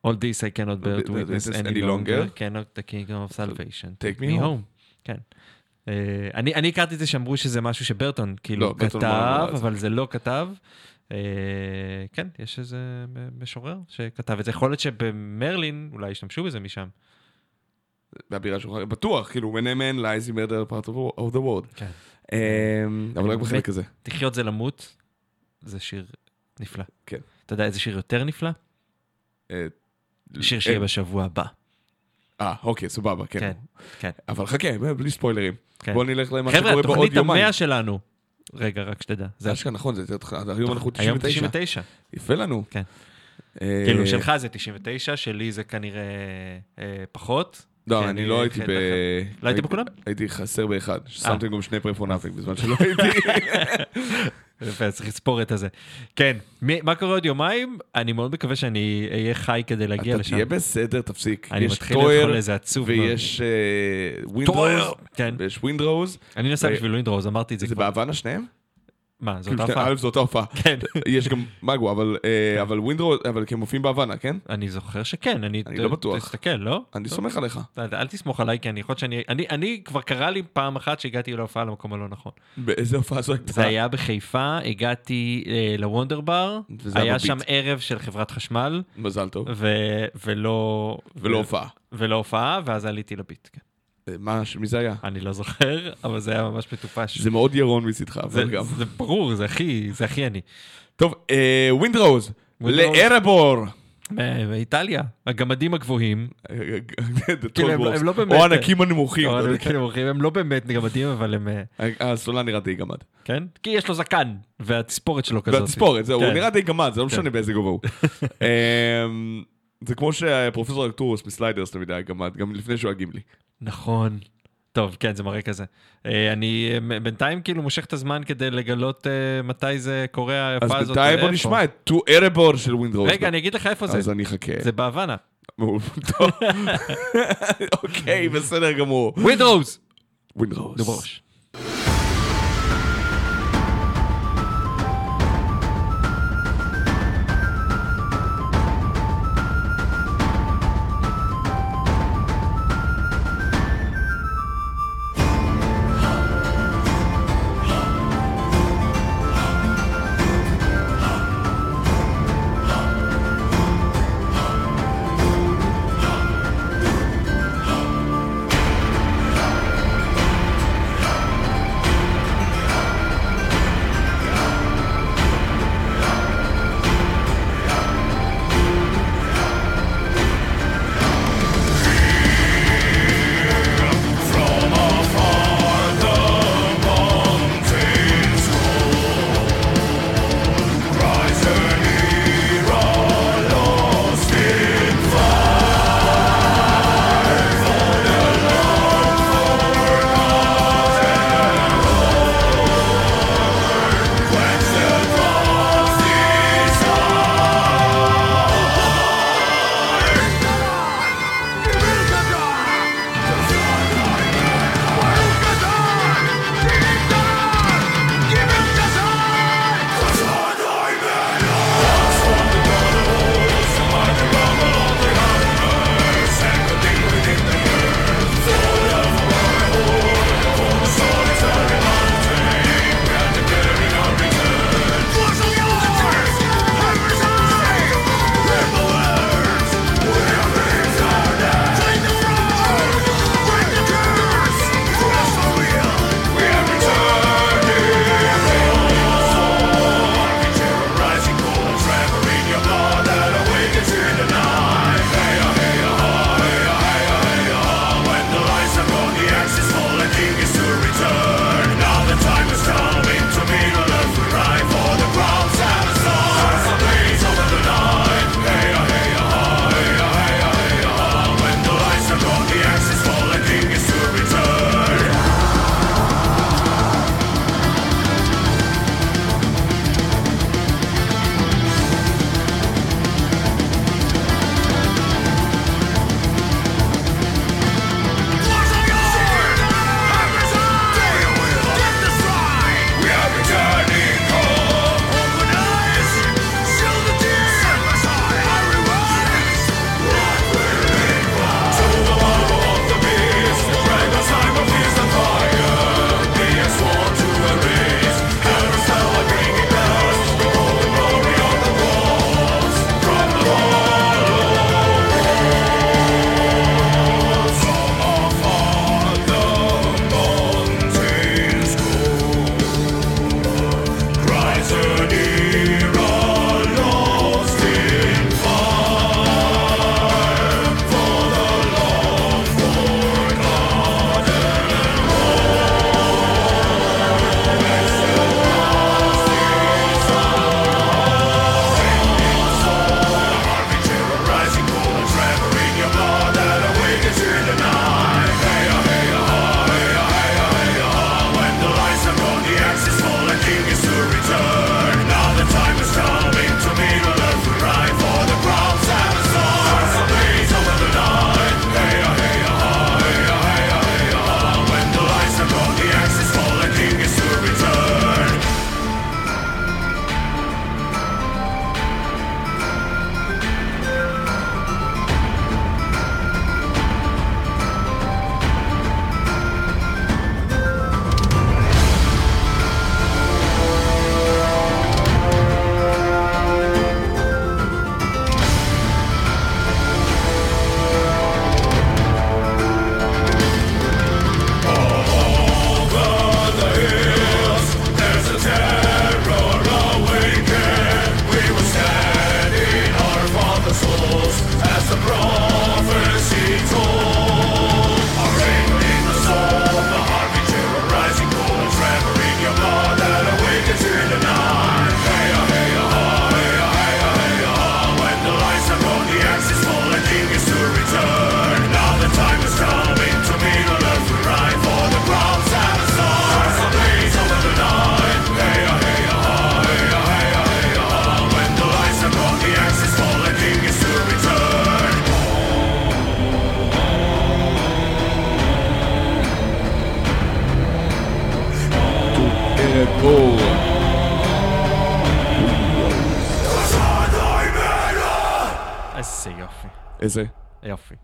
A: All this I cannot bear to witness any longer. cannot the kingdom of salvation.
B: Take me home.
A: כן. אה, אני אני הכרתי את זה שאמרו שזה משהו שברטון כאילו
B: לא,
A: כתב. אבל זה לא כתב. אה, כן, יש איזה משורר שכתב את זה. יכול להיות שבמרלין אולי השתמשו בזה משם.
B: באבירי השולחן, בטוח, כאילו, When a man lies in murder parts of the world.
A: כן.
B: אה, אבל רק בחלק הזה.
A: לחיות זה למות, זה שיר נפלא.
B: כן.
A: אתה יודע איזה שיר יותר נפלא?
B: אה,
A: שיר שיהיה
B: אה,
A: בשבוע הבא.
B: אה, אוקיי, סבבה, כן.
A: כן, כן,
B: אבל חכה, בלי ספוילרים.
A: כן.
B: בוא נלך למה
A: חבר'ה,
B: שקורה בעוד
A: התוכנית
B: יומיים.
A: המאה שלנו. רגע, רק שתדע.
B: זה אשכרה נכון, זה יותר... היום אנחנו
A: היום
B: 99.
A: 99.
B: יפה לנו.
A: כן.
B: אה,
A: כאילו, שלך זה 99, שלי זה כנראה אה, פחות.
B: לא, אני לא הייתי ב...
A: לא היית בכולם?
B: הייתי חסר באחד.
A: אה.
B: ששמתם גם שני פרפונאפים בזמן שלא הייתי.
A: יפה, צריך לספור את הזה. כן, מי- מה קורה עוד יומיים? אני מאוד מקווה שאני אהיה חי כדי להגיע
B: אתה
A: לשם.
B: תהיה בסדר, תפסיק.
A: אני מתחיל להיות
B: טויר,
A: חולה, זה עצוב מאוד.
B: ויש Wind Rose,
A: כן,
B: ויש Wind Rose.
A: אני נסע
B: ו-
A: בשביל Wind Rose, אמרתי את זה
B: זה
A: כבר.
B: בהוואנה שניהם?
A: מה, זו
B: כאילו,
A: אותה הופעה?
B: א', זו אותה הופעה.
A: כן.
B: יש גם מגו, אבל אה, אבל Wind Rose, אבל כי הם מופיעים בהוואנה, כן?
A: אני זוכר שכן, אני...
B: אני לא בטוח.
A: תסתכל, לא?
B: אני
A: טוב.
B: סומך עליך.
A: אל תסמוך עליי, כי אני יכול שאני... אני- כבר קרה לי פעם אחת שהגעתי להופעה למקום הלא נכון.
B: באיזה הופעה זו הייתה?
A: זה היה בחיפה, הגעתי אה, לוונדר בר,
B: היה.
A: שם ערב של חברת חשמל,
B: מזל טוב.
A: ולא...
B: ולא הופעה.
A: ולא הופעה, ואז עליתי לביט, כן.
B: אה, מה, מי זה היה?
A: אני לא זוכר, אבל זה היה ממש מטופש.
B: זה מאוד ירון מצידך,
A: זה,
B: אבל גם.
A: זה ברור, זה הכי, זה הכי אני.
B: טוב, אה, ווינדרוז,
A: ווינדרוז.
B: לארבור.
A: מ- באיטליה, הגמדים הגבוהים,
B: אה,
A: כאילו, הם- לא באמת-
B: או הענקים הנמוכים. יודע.
A: כאילו הולכים, הם לא באמת גמדים, אבל הם... אה,
B: הסולן נראה די גמד.
A: כן? כי יש לו זקן, והתספורת שלו כזאת.
B: והתספורת, זהו, הוא
A: כן.
B: נראה די גמד, זה לא
A: כן.
B: משנה באיזה גובה הוא. זה כמו שפרופסור ארתורו מסליידרס תמיד היה גמד, גם לפני שהוא היה גימלי.
A: נכון. טוב, כן, זה מראה כזה. אה, אני אה, בינתיים כאילו מושך את הזמן כדי לגלות אה, מתי זה קורה,
B: אז
A: ההופעה הזאת.
B: בינתיים בוא. נשמע את To Erebor של Wind Rose.
A: רגע, אני אגיד לך איפה זה.
B: אז אני אחכה.
A: זה בהוואנה.
B: טוב. אוקיי, בסדר גמור.
A: ווינדרוס!
B: ווינדרוז.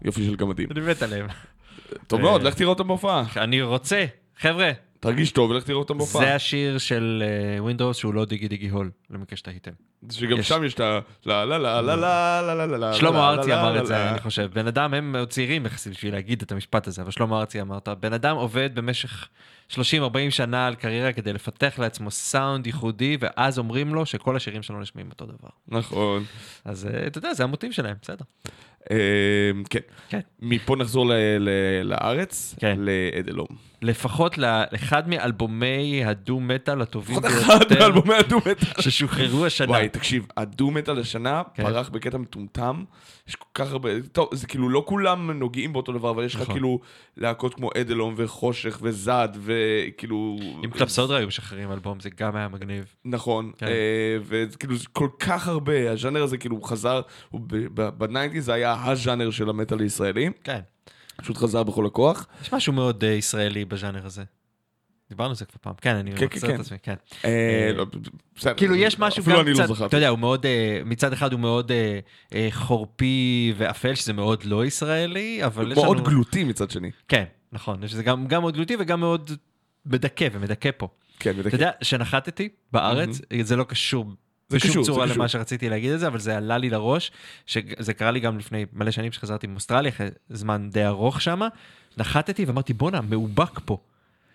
A: יופי
B: של גמדים.
A: אני מת עליהם.
B: טוב מאוד, אה, לך תראו אותם בהופעה.
A: אני רוצה. חבר'ה.
B: תרגיש טוב ולך תראו אותם בהופעה.
A: זה השיר של אה, ווינדרוס שהוא לא דיגי דיגי הול, למקרה שתהיתם.
B: שגם שם יש את ה... לא, לא, לא, לא, לא, לא, לא, לא.
A: שלמה ארצי אמר את זה, אני חושב. בן אדם, הם צעירים יחסית בשביל להגיד את המשפט הזה, אבל שלמה ארצי אמרת, בן אדם עובד במשך 30-40 שנה על קריירה כדי לפתח לעצמו סאונד ייחודי, ואז אומרים לו שכל השירים שלו נשמעים אותו דבר.
B: נכון.
A: אז אה, אתה יודע, זה המוטיב שלהם, בסדר.
B: אה, כן.
A: כן.
B: מפה נחזור לארץ,
A: כן.
B: לאדלום.
A: לפחות לאחד מאלבומי הדו-מטאל הטובים
B: לפחות אחד
A: ביותר
B: מאלבומי הדו-מטאל.
A: ששוחררו השנה.
B: וואי, תקשיב, הדו-מטאל השנה
A: כן.
B: פרח בקטע מטומטם. יש כל כך הרבה, טוב, זה כאילו לא כולם נוגעים באותו דבר, אבל יש לך
A: נכון.
B: כאילו להקות כמו אדלום וחושך וזד, וכאילו...
A: אם קלפסודרה היו משחררים אלבום, זה גם היה מגניב.
B: נכון,
A: כן.
B: אה, וכאילו זה כל כך הרבה, הז'אנר הזה כאילו חזר, בניינטיז זה היה הז'אנר של המטאל הישראלי,
A: כן.
B: פשוט חזר בכל הכוח.
A: יש משהו מאוד אה, ישראלי בז'אנר הזה. דיברנו על זה כבר פעם, כן, אני
B: כן,
A: מחזיר
B: כן,
A: את עצמי, כן.
B: אה, לא, בסדר.
A: כאילו יש משהו גם
B: לא
A: קצת. אתה יודע, הוא מאוד, אה, מצד אחד הוא מאוד אה, אה, חורפי ואפל, שזה מאוד לא ישראלי, אבל יש לנו...
B: מאוד גלותי מצד שני.
A: כן, נכון, יש גם מאוד גלותי וגם מאוד מדכא ומדכא פה.
B: כן,
A: אתה
B: מדכא.
A: יודע, כשנחתתי בארץ, זה לא קשור.
B: זה
A: בשום
B: קשור, זה
A: צורה. למה שרציתי להגיד את זה, אבל זה עלה לי לראש, שזה קרה לי גם לפני מלא שנים שחזרתי מאוסטרליה, אחרי זמן די ארוך שם, נחתתי ואמרתי, בואנה, מאובק פה.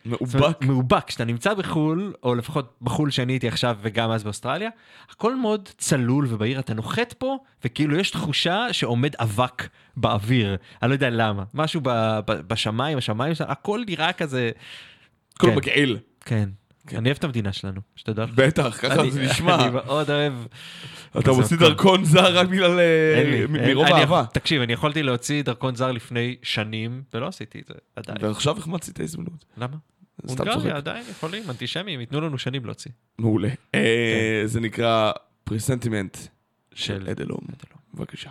B: מאובק.
A: מאובק, כשאתה נמצא בחו"ל, או לפחות בחו"ל שאני הייתי עכשיו וגם אז באוסטרליה, הכל מאוד צלול ובהיר, אתה נוחת פה, וכאילו יש תחושה שעומד אבק באוויר, אני לא יודע למה, משהו ב, ב, בשמיים, השמיים, הכל נראה כזה,
B: הכל
A: כן.
B: מגעיל.
A: כן.
B: כן.
A: אני אוהב את המדינה שלנו, שתדע לך.
B: בטח, ככה זה נשמע.
A: אני מאוד אוהב.
B: אתה מוציא. דרכון זר רק בגלל... אה, מרוב אהבה.
A: תקשיב, אני יכולתי להוציא דרכון זר לפני שנים, ולא עשיתי את זה עדיין.
B: ועכשיו החמצתי את ההזדמנות.
A: למה? הונגריה עדיין יכולים, אנטישמים, ייתנו לנו שנים להוציא.
B: מעולה. אה, זה נקרא פרסנטימנט של
A: של
B: אדלום. בבקשה.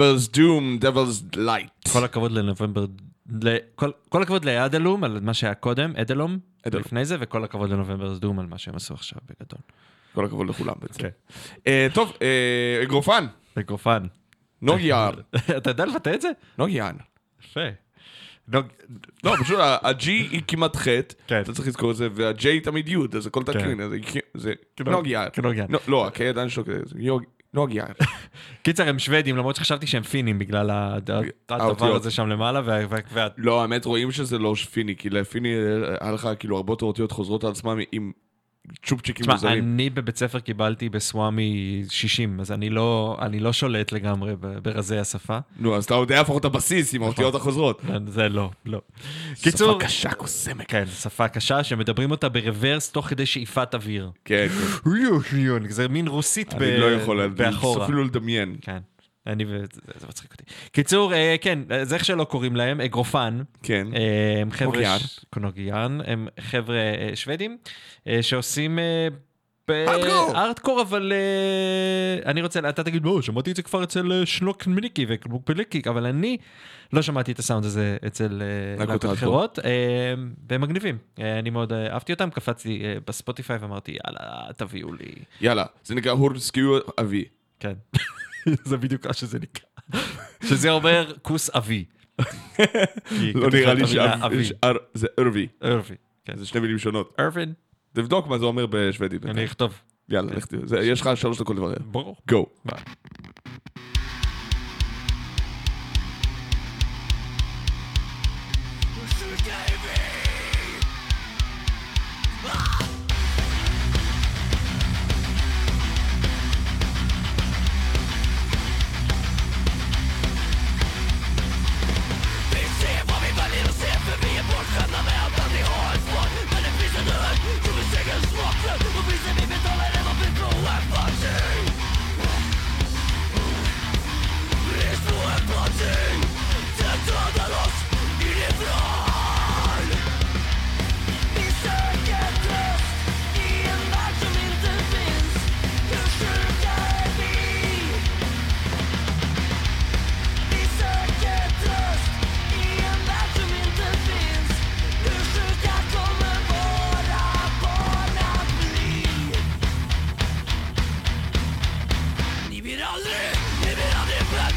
C: November's Doom, Devil's Light.
A: כל הכבוד לנובמבר, ל- כל- כל הכבוד לאדלום על מה שהיה קודם, אדלום,
C: אדלום.
A: לפני זה, וכל הכבוד לנובמבר דום על מה שהם עשו עכשיו בגדול.
C: כל הכבוד לכולם בעצם.
A: כן.
C: אה, טוב, אה, אגרופן,
A: מיקרופן.
C: נוגיאן.
A: אתה יודע לבטא את זה?
C: נוגיאן.
A: יפה. נוג-
C: לא, פשוט ה-G היא כמעט ח',
A: כן.
C: אתה צריך לזכור את זה, וה-J תמיד י', אז הכל תקרין, אז זה נוגיאן. נו, לא, ה-K עדיין שלו יוג- נוגיאן.
A: קיצר, הם שוודים, למרות שחשבתי שהם פינים בגלל הדבר. הזה שם למעלה,
C: לא, האמת רואים שזה לא פיני, כי לפיני אה, היה לך כאילו הרבה יותר אותיות חוזרות על עצמם עם צ'ופצ'יקים
A: תשמע,
C: מוזרים.
A: אני בבית ספר קיבלתי בסוואמי 60, אז אני לא, אני לא שולט לגמרי ברזי השפה.
C: נו, אז אתה יודע לפחות את הבסיס עם האותיות החוזרות.
A: זה לא, לא. קיצור,
C: שפה קשה קוסמת.
A: כן, שפה קשה שמדברים אותה ברוורס תוך כדי שאיפת אוויר.
C: כן, כן.
A: זה מין רוסית ב-
C: אני לא יכול
A: באחורה.
C: אפילו לדמיין.
A: כן. אני ו... זה, מצחיק אותי. קיצור, אה, כן, זה איך שלא קוראים להם, אגרופן.
C: כן.
A: אה, הם חבר'ה...
C: קונוגיאן.
A: ש- קונוגיאן. הם חבר'ה אה, שוודים, אה, שעושים... אה,
C: ארטקור.
A: אבל אני רוצה, אתה תגיד, לא, שמעתי את זה כבר אצל שנוק מניקי וקלוקפליקיק, אבל אני לא שמעתי את הסאונד הזה אצל
C: להקות.
A: אחרות, והם מגניבים. אני מאוד אה, אהבתי אותם, קפצתי בספוטיפיי ואמרתי, יאללה, תביאו לי.
C: יאללה, זה נקרא הורסקיו אבי.
A: כן. זה בדיוק מה שזה נקרא. שזה אומר כוס אבי.
C: לא נראה לי
A: את המילה
C: שאב...
A: אבי.
C: ש- אר- זה ארווי.
A: ארווי. כן.
C: זה שני מילים שונות.
A: ארווין,
C: תבדוק מה זה אומר בשוודית.
A: אני אכתוב.
C: יאללה, לך תראה. יש לך שלוש דקות לברר.
A: ברור.
C: גו.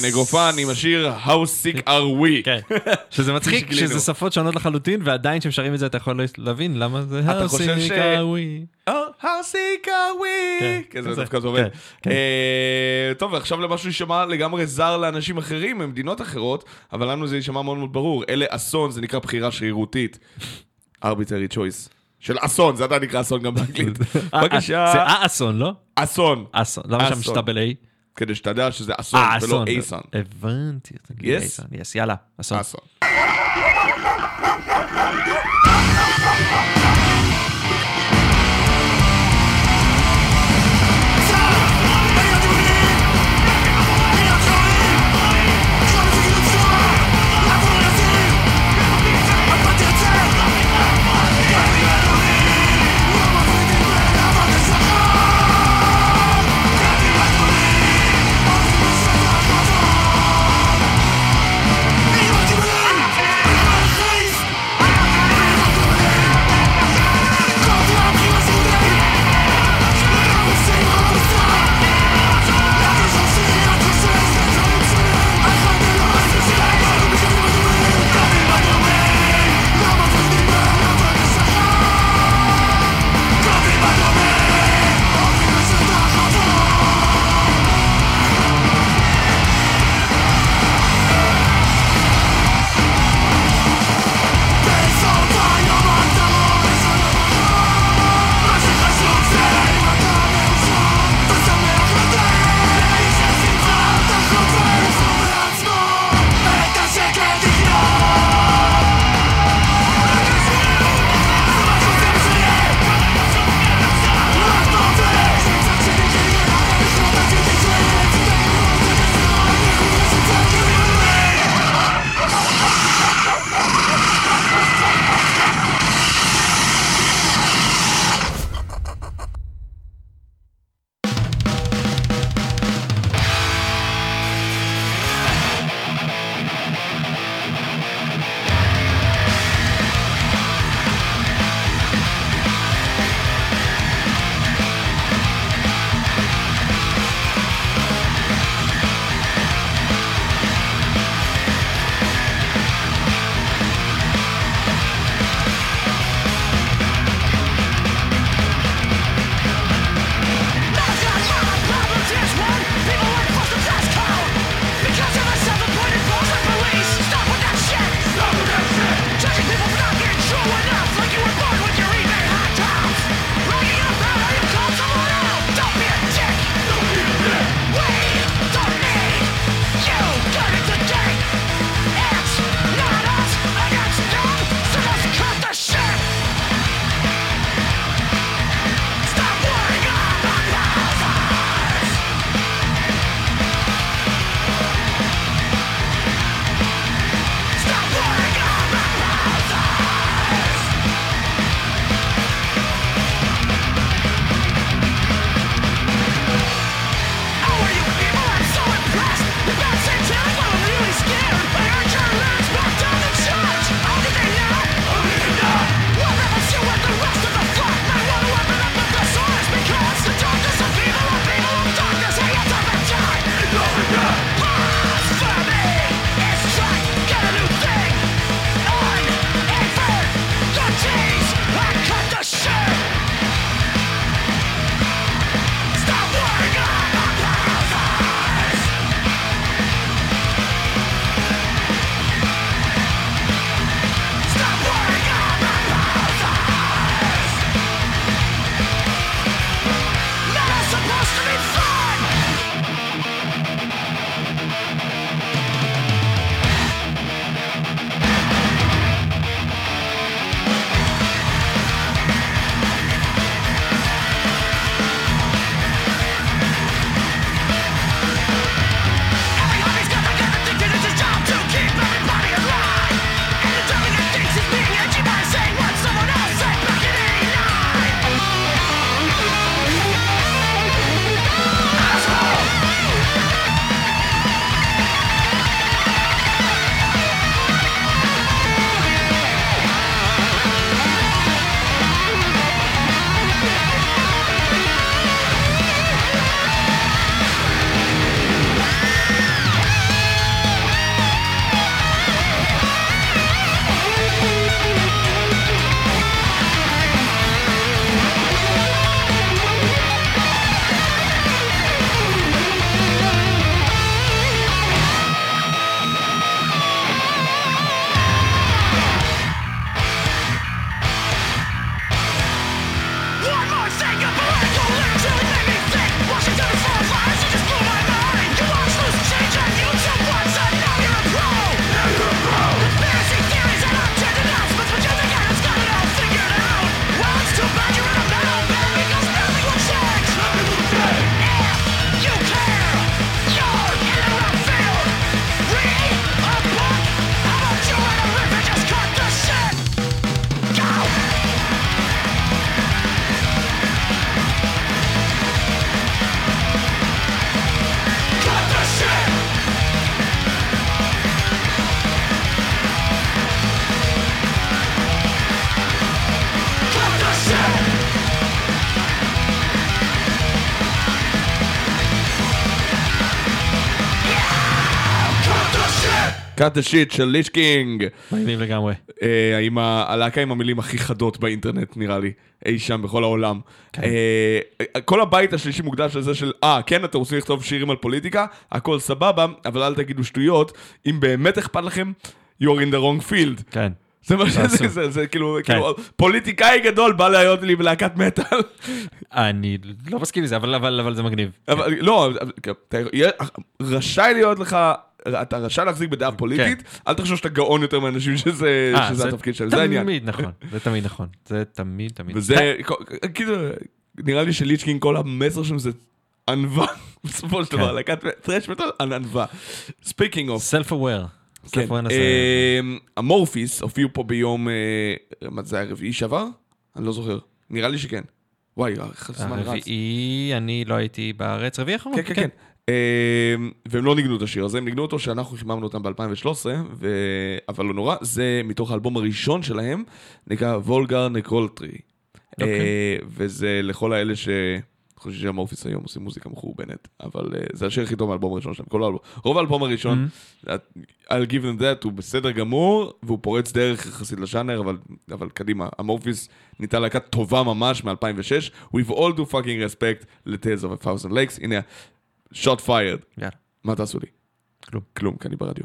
B: כן, אגרופן עם השיר How sick are we.
C: כן. שזה מצחיק. שזה שפות שונות לחלוטין, ועדיין כששרים את זה אתה יכול להבין למה זה
B: אתה חושב ש-
C: הסייקאווי.
B: Oh, how sick are we.
C: כן,
B: זה. דווקא זה עובד.
C: כן, כן.
B: אה, טוב, ועכשיו למשהו יישמע לגמרי זר לאנשים אחרים ממדינות אחרות, אבל לנו זה יישמע מאוד מאוד ברור. אלה אסון, זה נקרא בחירה שרירותית. arbitrary choice. של אסון, זה עדיין נקרא אסון גם באנגלית.
C: אה, אה,
B: בבקשה.
C: זה אסון, לא?
B: אסון.
C: אסון. למה שם דאבל איי?
B: כדי שתדע שזה אסון
C: אה,
B: ולא
C: אסון.
B: אייסון.
C: הבנתי. יס, יאללה, אסון.
D: Singapore!
B: Cut the shit של ליץ' קינג.
A: מגניב לגמרי.
B: אה, עם ה- הלהקה עם המילים הכי חדות באינטרנט, נראה לי, אי שם בכל העולם. אה, כל הבית השלישי מוקדש לזה של, אה, כן, אתם רוצים לכתוב שירים על פוליטיקה, הכל סבבה, אבל אל תגידו שטויות, אם באמת אכפת לכם, you're in the wrong field.
A: כן.
B: זה מה שזה. זה, זה כאילו,
A: כן.
B: כאילו, פוליטיקאי גדול בא להיות לי בלהקת מטאל.
A: אני לא מסכים לזה, אבל- אבל אבל זה מגניב.
B: אבל לא, אתה יהיה- רשאי להיות לך, אתה רשאי להחזיק בדעה פוליטית, אל תחשוב שאתה גאון יותר מאנשים שזה
A: כן. אה,
B: שזה התפקיד שלהם, זה העניין.
A: תמיד נכון, זה תמיד נכון. זה תמיד תמיד.
B: וזה, כאילו, נראה לי שליצ'קין כל המסר שם זה ענווה, בסופו של דבר,
A: כן.
B: להקת טרש מטאל, ענווה. Speaking of,
A: self aware.
B: כן, אמורפיס הופיעו פה ביום, אה, מה זה היה רביעי שעבר? אני לא זוכר, נראה לי שכן. וואי, הזמן רץ.
A: הרביעי, אני לא הייתי בארץ. רביעי האחרון?
B: כן, כן, כן. אמ, והם לא ניגנו את השיר הזה, הם ניגנו אותו שאנחנו חיממנו אותם ב-2013, ו... אבל לא נורא, זה מתוך האלבום הראשון שלהם, נקרא Vulgar Necrolatry.
A: אוקיי.
B: וזה לכל האלה ש... חושבים שאמורפיס היום עושים מוזיקה מחורבנת, אבל אה, זה השיר הכי טוב מהאלבום הראשון שלהם, כל האלבום. רוב האלבום הראשון,
A: Mm-hmm.
B: I'll give them that, הוא בסדר גמור, והוא פורץ דרך יחסית לז'אנר, אבל, אבל קדימה, המורפיס נהייתה להקה טובה ממש מ-2006, We've all do fucking respect ל-Tales of a Thousand Lakes, הנה, shot fired,
A: יאללה.
B: מה תעשו לי?
A: כלום.
B: כלום, כי אני ברדיו.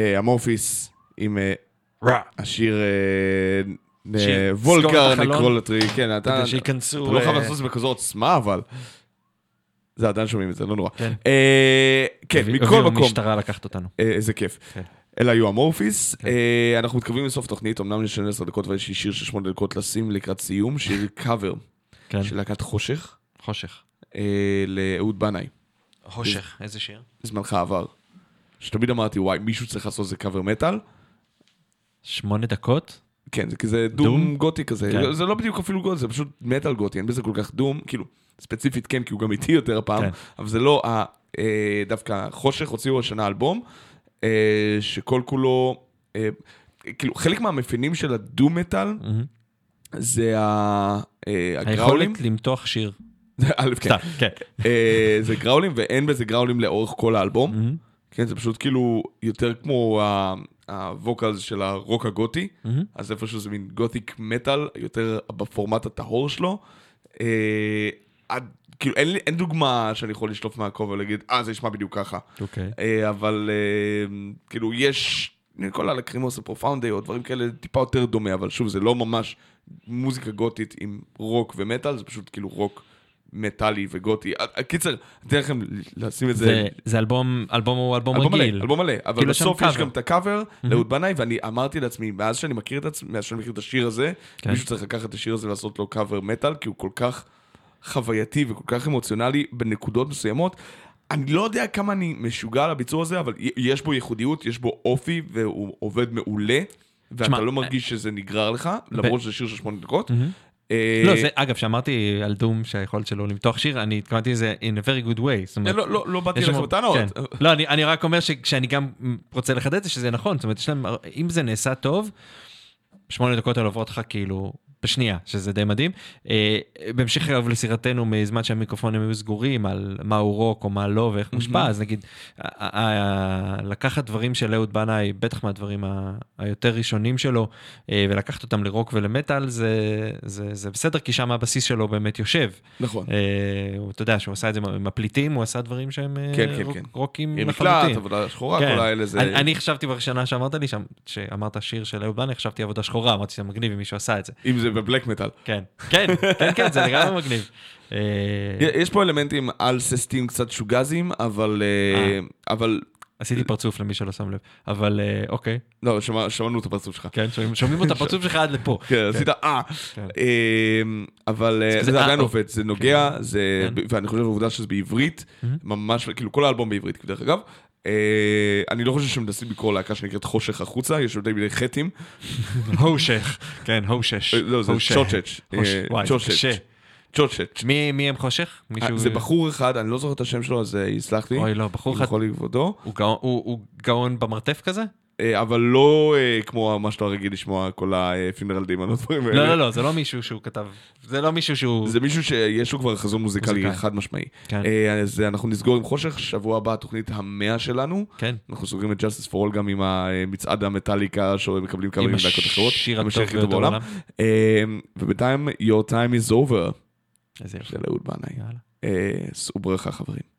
B: אה, אמורפיס עם אה. השיר אה,
A: Vulgar.
B: Necrolatry, כן, אתה לא חייב לעשות את זה בכזו עוצמה, אבל... זה עדיין שומעים את זה, לא נורא.
A: כן.
B: כן, מכל מקום,
A: משטרה לקחת אותנו.
B: איזה כיף.
A: כן.
B: אלה היו אמורפיס.
A: כן.
B: אנחנו מתקרבים לסוף תוכנית, אמנם יש לנו 10 דקות ויש לי שיר של 8 דקות לשים לקראת סיום, שיר קאבר
A: כן.
B: של להקת חושך,
A: חושך.
B: אה, לאהוד בנאי.
A: חושך, איזה שיר?
B: זמנך עבר. שתמיד אמרתי, וואי, מישהו צריך לעשות איזה קאבר מטאל.
A: שמונה דקות?
B: כן, זה כזה דום,
A: דום?
B: גותי כזה.
A: כן.
B: זה לא בדיוק אפילו גותי, זה פשוט מטאל גותי, אין בזה כל כך דום, כאילו, ספציפית כן, כי הוא גם איטי יותר הפעם,
A: כן.
B: אבל זה לא, ה- אה, דווקא חושך הוציאו השנה אלבום, אה, שכל כולו, אה, כאילו, חלק מהמאפיינים של הדום מטאל
A: מהמם.
B: זה ה- אה, הגראולים.
A: היכולת למתוח שיר.
B: א', כן.
A: כן.
B: אה, זה גראולים, ואין בזה גראולים לאורך כל האלבום.
A: מהמם.
B: כן, זה פשוט כאילו יותר כמו הווקלס של הרוק הגותי. אז איפשהו זה מין גותיק מטאל, יותר בפורמט הטהור שלו. אה, עד, כאילו אין, אין דוגמה שאני יכול לשלוף מהכובע ולהגיד, אה, זה נשמע בדיוק ככה.
A: אוקיי.
B: אה, אבל אה, כאילו יש, כל הלקרימוס הפרופאונדי או דברים כאלה טיפה יותר דומה, אבל שוב, זה לא ממש מוזיקה גותית עם רוק ומטאל, זה פשוט כאילו רוק מטאלי וגותי. אה, קיצר, אתן לכם לשים את זה.
A: זה- זה אלבום, אלבום הוא אלבום
B: אלבום
A: רגיל.
B: מלא, אלבום מלא, אבל
A: כאילו
B: בסוף יש. גם את הקאבר לאהוד בנאי, ואני אמרתי לעצמי, מאז שאני מכיר את עצמי, מאז שאני מכיר את השיר הזה,
A: כן.
B: מישהו צריך לקחת את השיר הזה ולעשות לו קאבר מטאל, כי הוא כל כך חווייתי וכל כך אמוציונלי בנקודות מסוימות. אני לא יודע כמה אני משוגע על הביצוע הזה, אבל יש בו ייחודיות, יש בו אופי, והוא עובד מעולה, ואתה
A: תשמע,
B: לא מרגיש שזה נגרר לך, למרות שזה שיר של שמונה דקות. אה,
A: לא, זה, אגב, שאמרתי על דום שהיכולת שלו למתוח שיר, אני התכוונתי לזה in a very good way. זאת אומרת,
B: לא, לא, לא באתי
A: שם-
B: בטענות.
A: כן. לא, אני, אני רק אומר שכשאני גם רוצה לחדד את זה, שזה נכון, זאת אומרת, להם, אם זה נעשה טוב, שמונה דקות האלה עוברות לך כאילו בשנייה, שזה די מדהים. אה, בהמשך אגב לסירתנו מזמן שהמיקרופונים היו סגורים על מהו רוק או מה לא ואיך מושפע, אז נגיד, לקחת דברים של אהוד בנאי, בטח מהדברים היותר ראשונים שלו, אה, ולקחת אותם לרוק ולמטאל, זה, זה, זה בסדר, כי שם הבסיס שלו באמת יושב.
B: נכון.
A: הוא- אתה יודע שהוא עשה את זה עם הפליטים, הוא עשה דברים שהם
B: כן, כן, כן.
A: רוקים לחלוטין.
B: מקלט, עבודה שחורה,
A: כן.
B: כל האלה זה...
A: אני, אני חשבתי בראשונה שאמרת לי שם, שאמרת שיר של אהוד בנאי, חשבתי עבודה שחורה, אמרתי שזה מגניב אם מישהו עשה את זה.
B: אם זה בבלק מטאל.
A: כן, כן, כן, כן, זה לגמרי מגניב. אה,
B: יש פה אלמנטים על ססטים קצת שוגזים, אבל... אה, אבל...
A: עשיתי פרצוף למי שלא שם לב, אבל אה, אוקיי,
B: לא, שמע- שמענו את הפרצוף שלך.
A: כן, שומעים- את הפרצוף שלך עד לפה.
B: כן, עשית אה.
A: כן.
B: אה, אבל אה,
A: זה אה,
B: עדיין. עובד, זה נוגע.
A: כן.
B: ואני חושב שהעובדה שזה בעברית, ממש, כאילו כל האלבום בעברית, דרך אגב. אה, אני לא חושב שמנסים לקרוא להקה שנקראת חושך החוצה, יש יותר מדי חטים.
A: הושך, כן, הושש.
B: אה, לא, זה. צ'וצ'ץ'. אה, צ'וצ'ץ'. צ'וצ'ץ'.
A: מי מי הם חושך? מישהו...
B: זה בחור אחד, אני לא זוכר את השם שלו, אז יסלח לי.
A: אוי, לא, בחור אחד-
B: יכול לכבודו.
A: הוא גאון- הוא הוא גאון במרתף כזה?
B: אה, אבל לא אה, כמו מה שאתה רגיל לשמוע, כל הפינרל דימון, הדברים האלה.
A: לא, לא, לא, זה לא מישהו שהוא כתב, זה לא מישהו שהוא...
B: זה מישהו שיש לו כבר חזון מוזיקלי. חד משמעי.
A: כן.
B: אה, אז אנחנו נסגור עם חושך, שבוע הבא התוכנית המאה שלנו.
A: כן.
B: אנחנו סוגרים את Justice for All גם עם המצעד המטאליקה שמקבלים כמה
A: עם
B: להקות אחרות.
A: השיר
B: עם
A: הטוב
B: הכי טוב
A: ביותר בעולם.
B: ובינתיים Your Time is Over
A: איזה יופי.
B: של אהוד בנאי.
A: יאללה.
B: שאו ברכה חברים.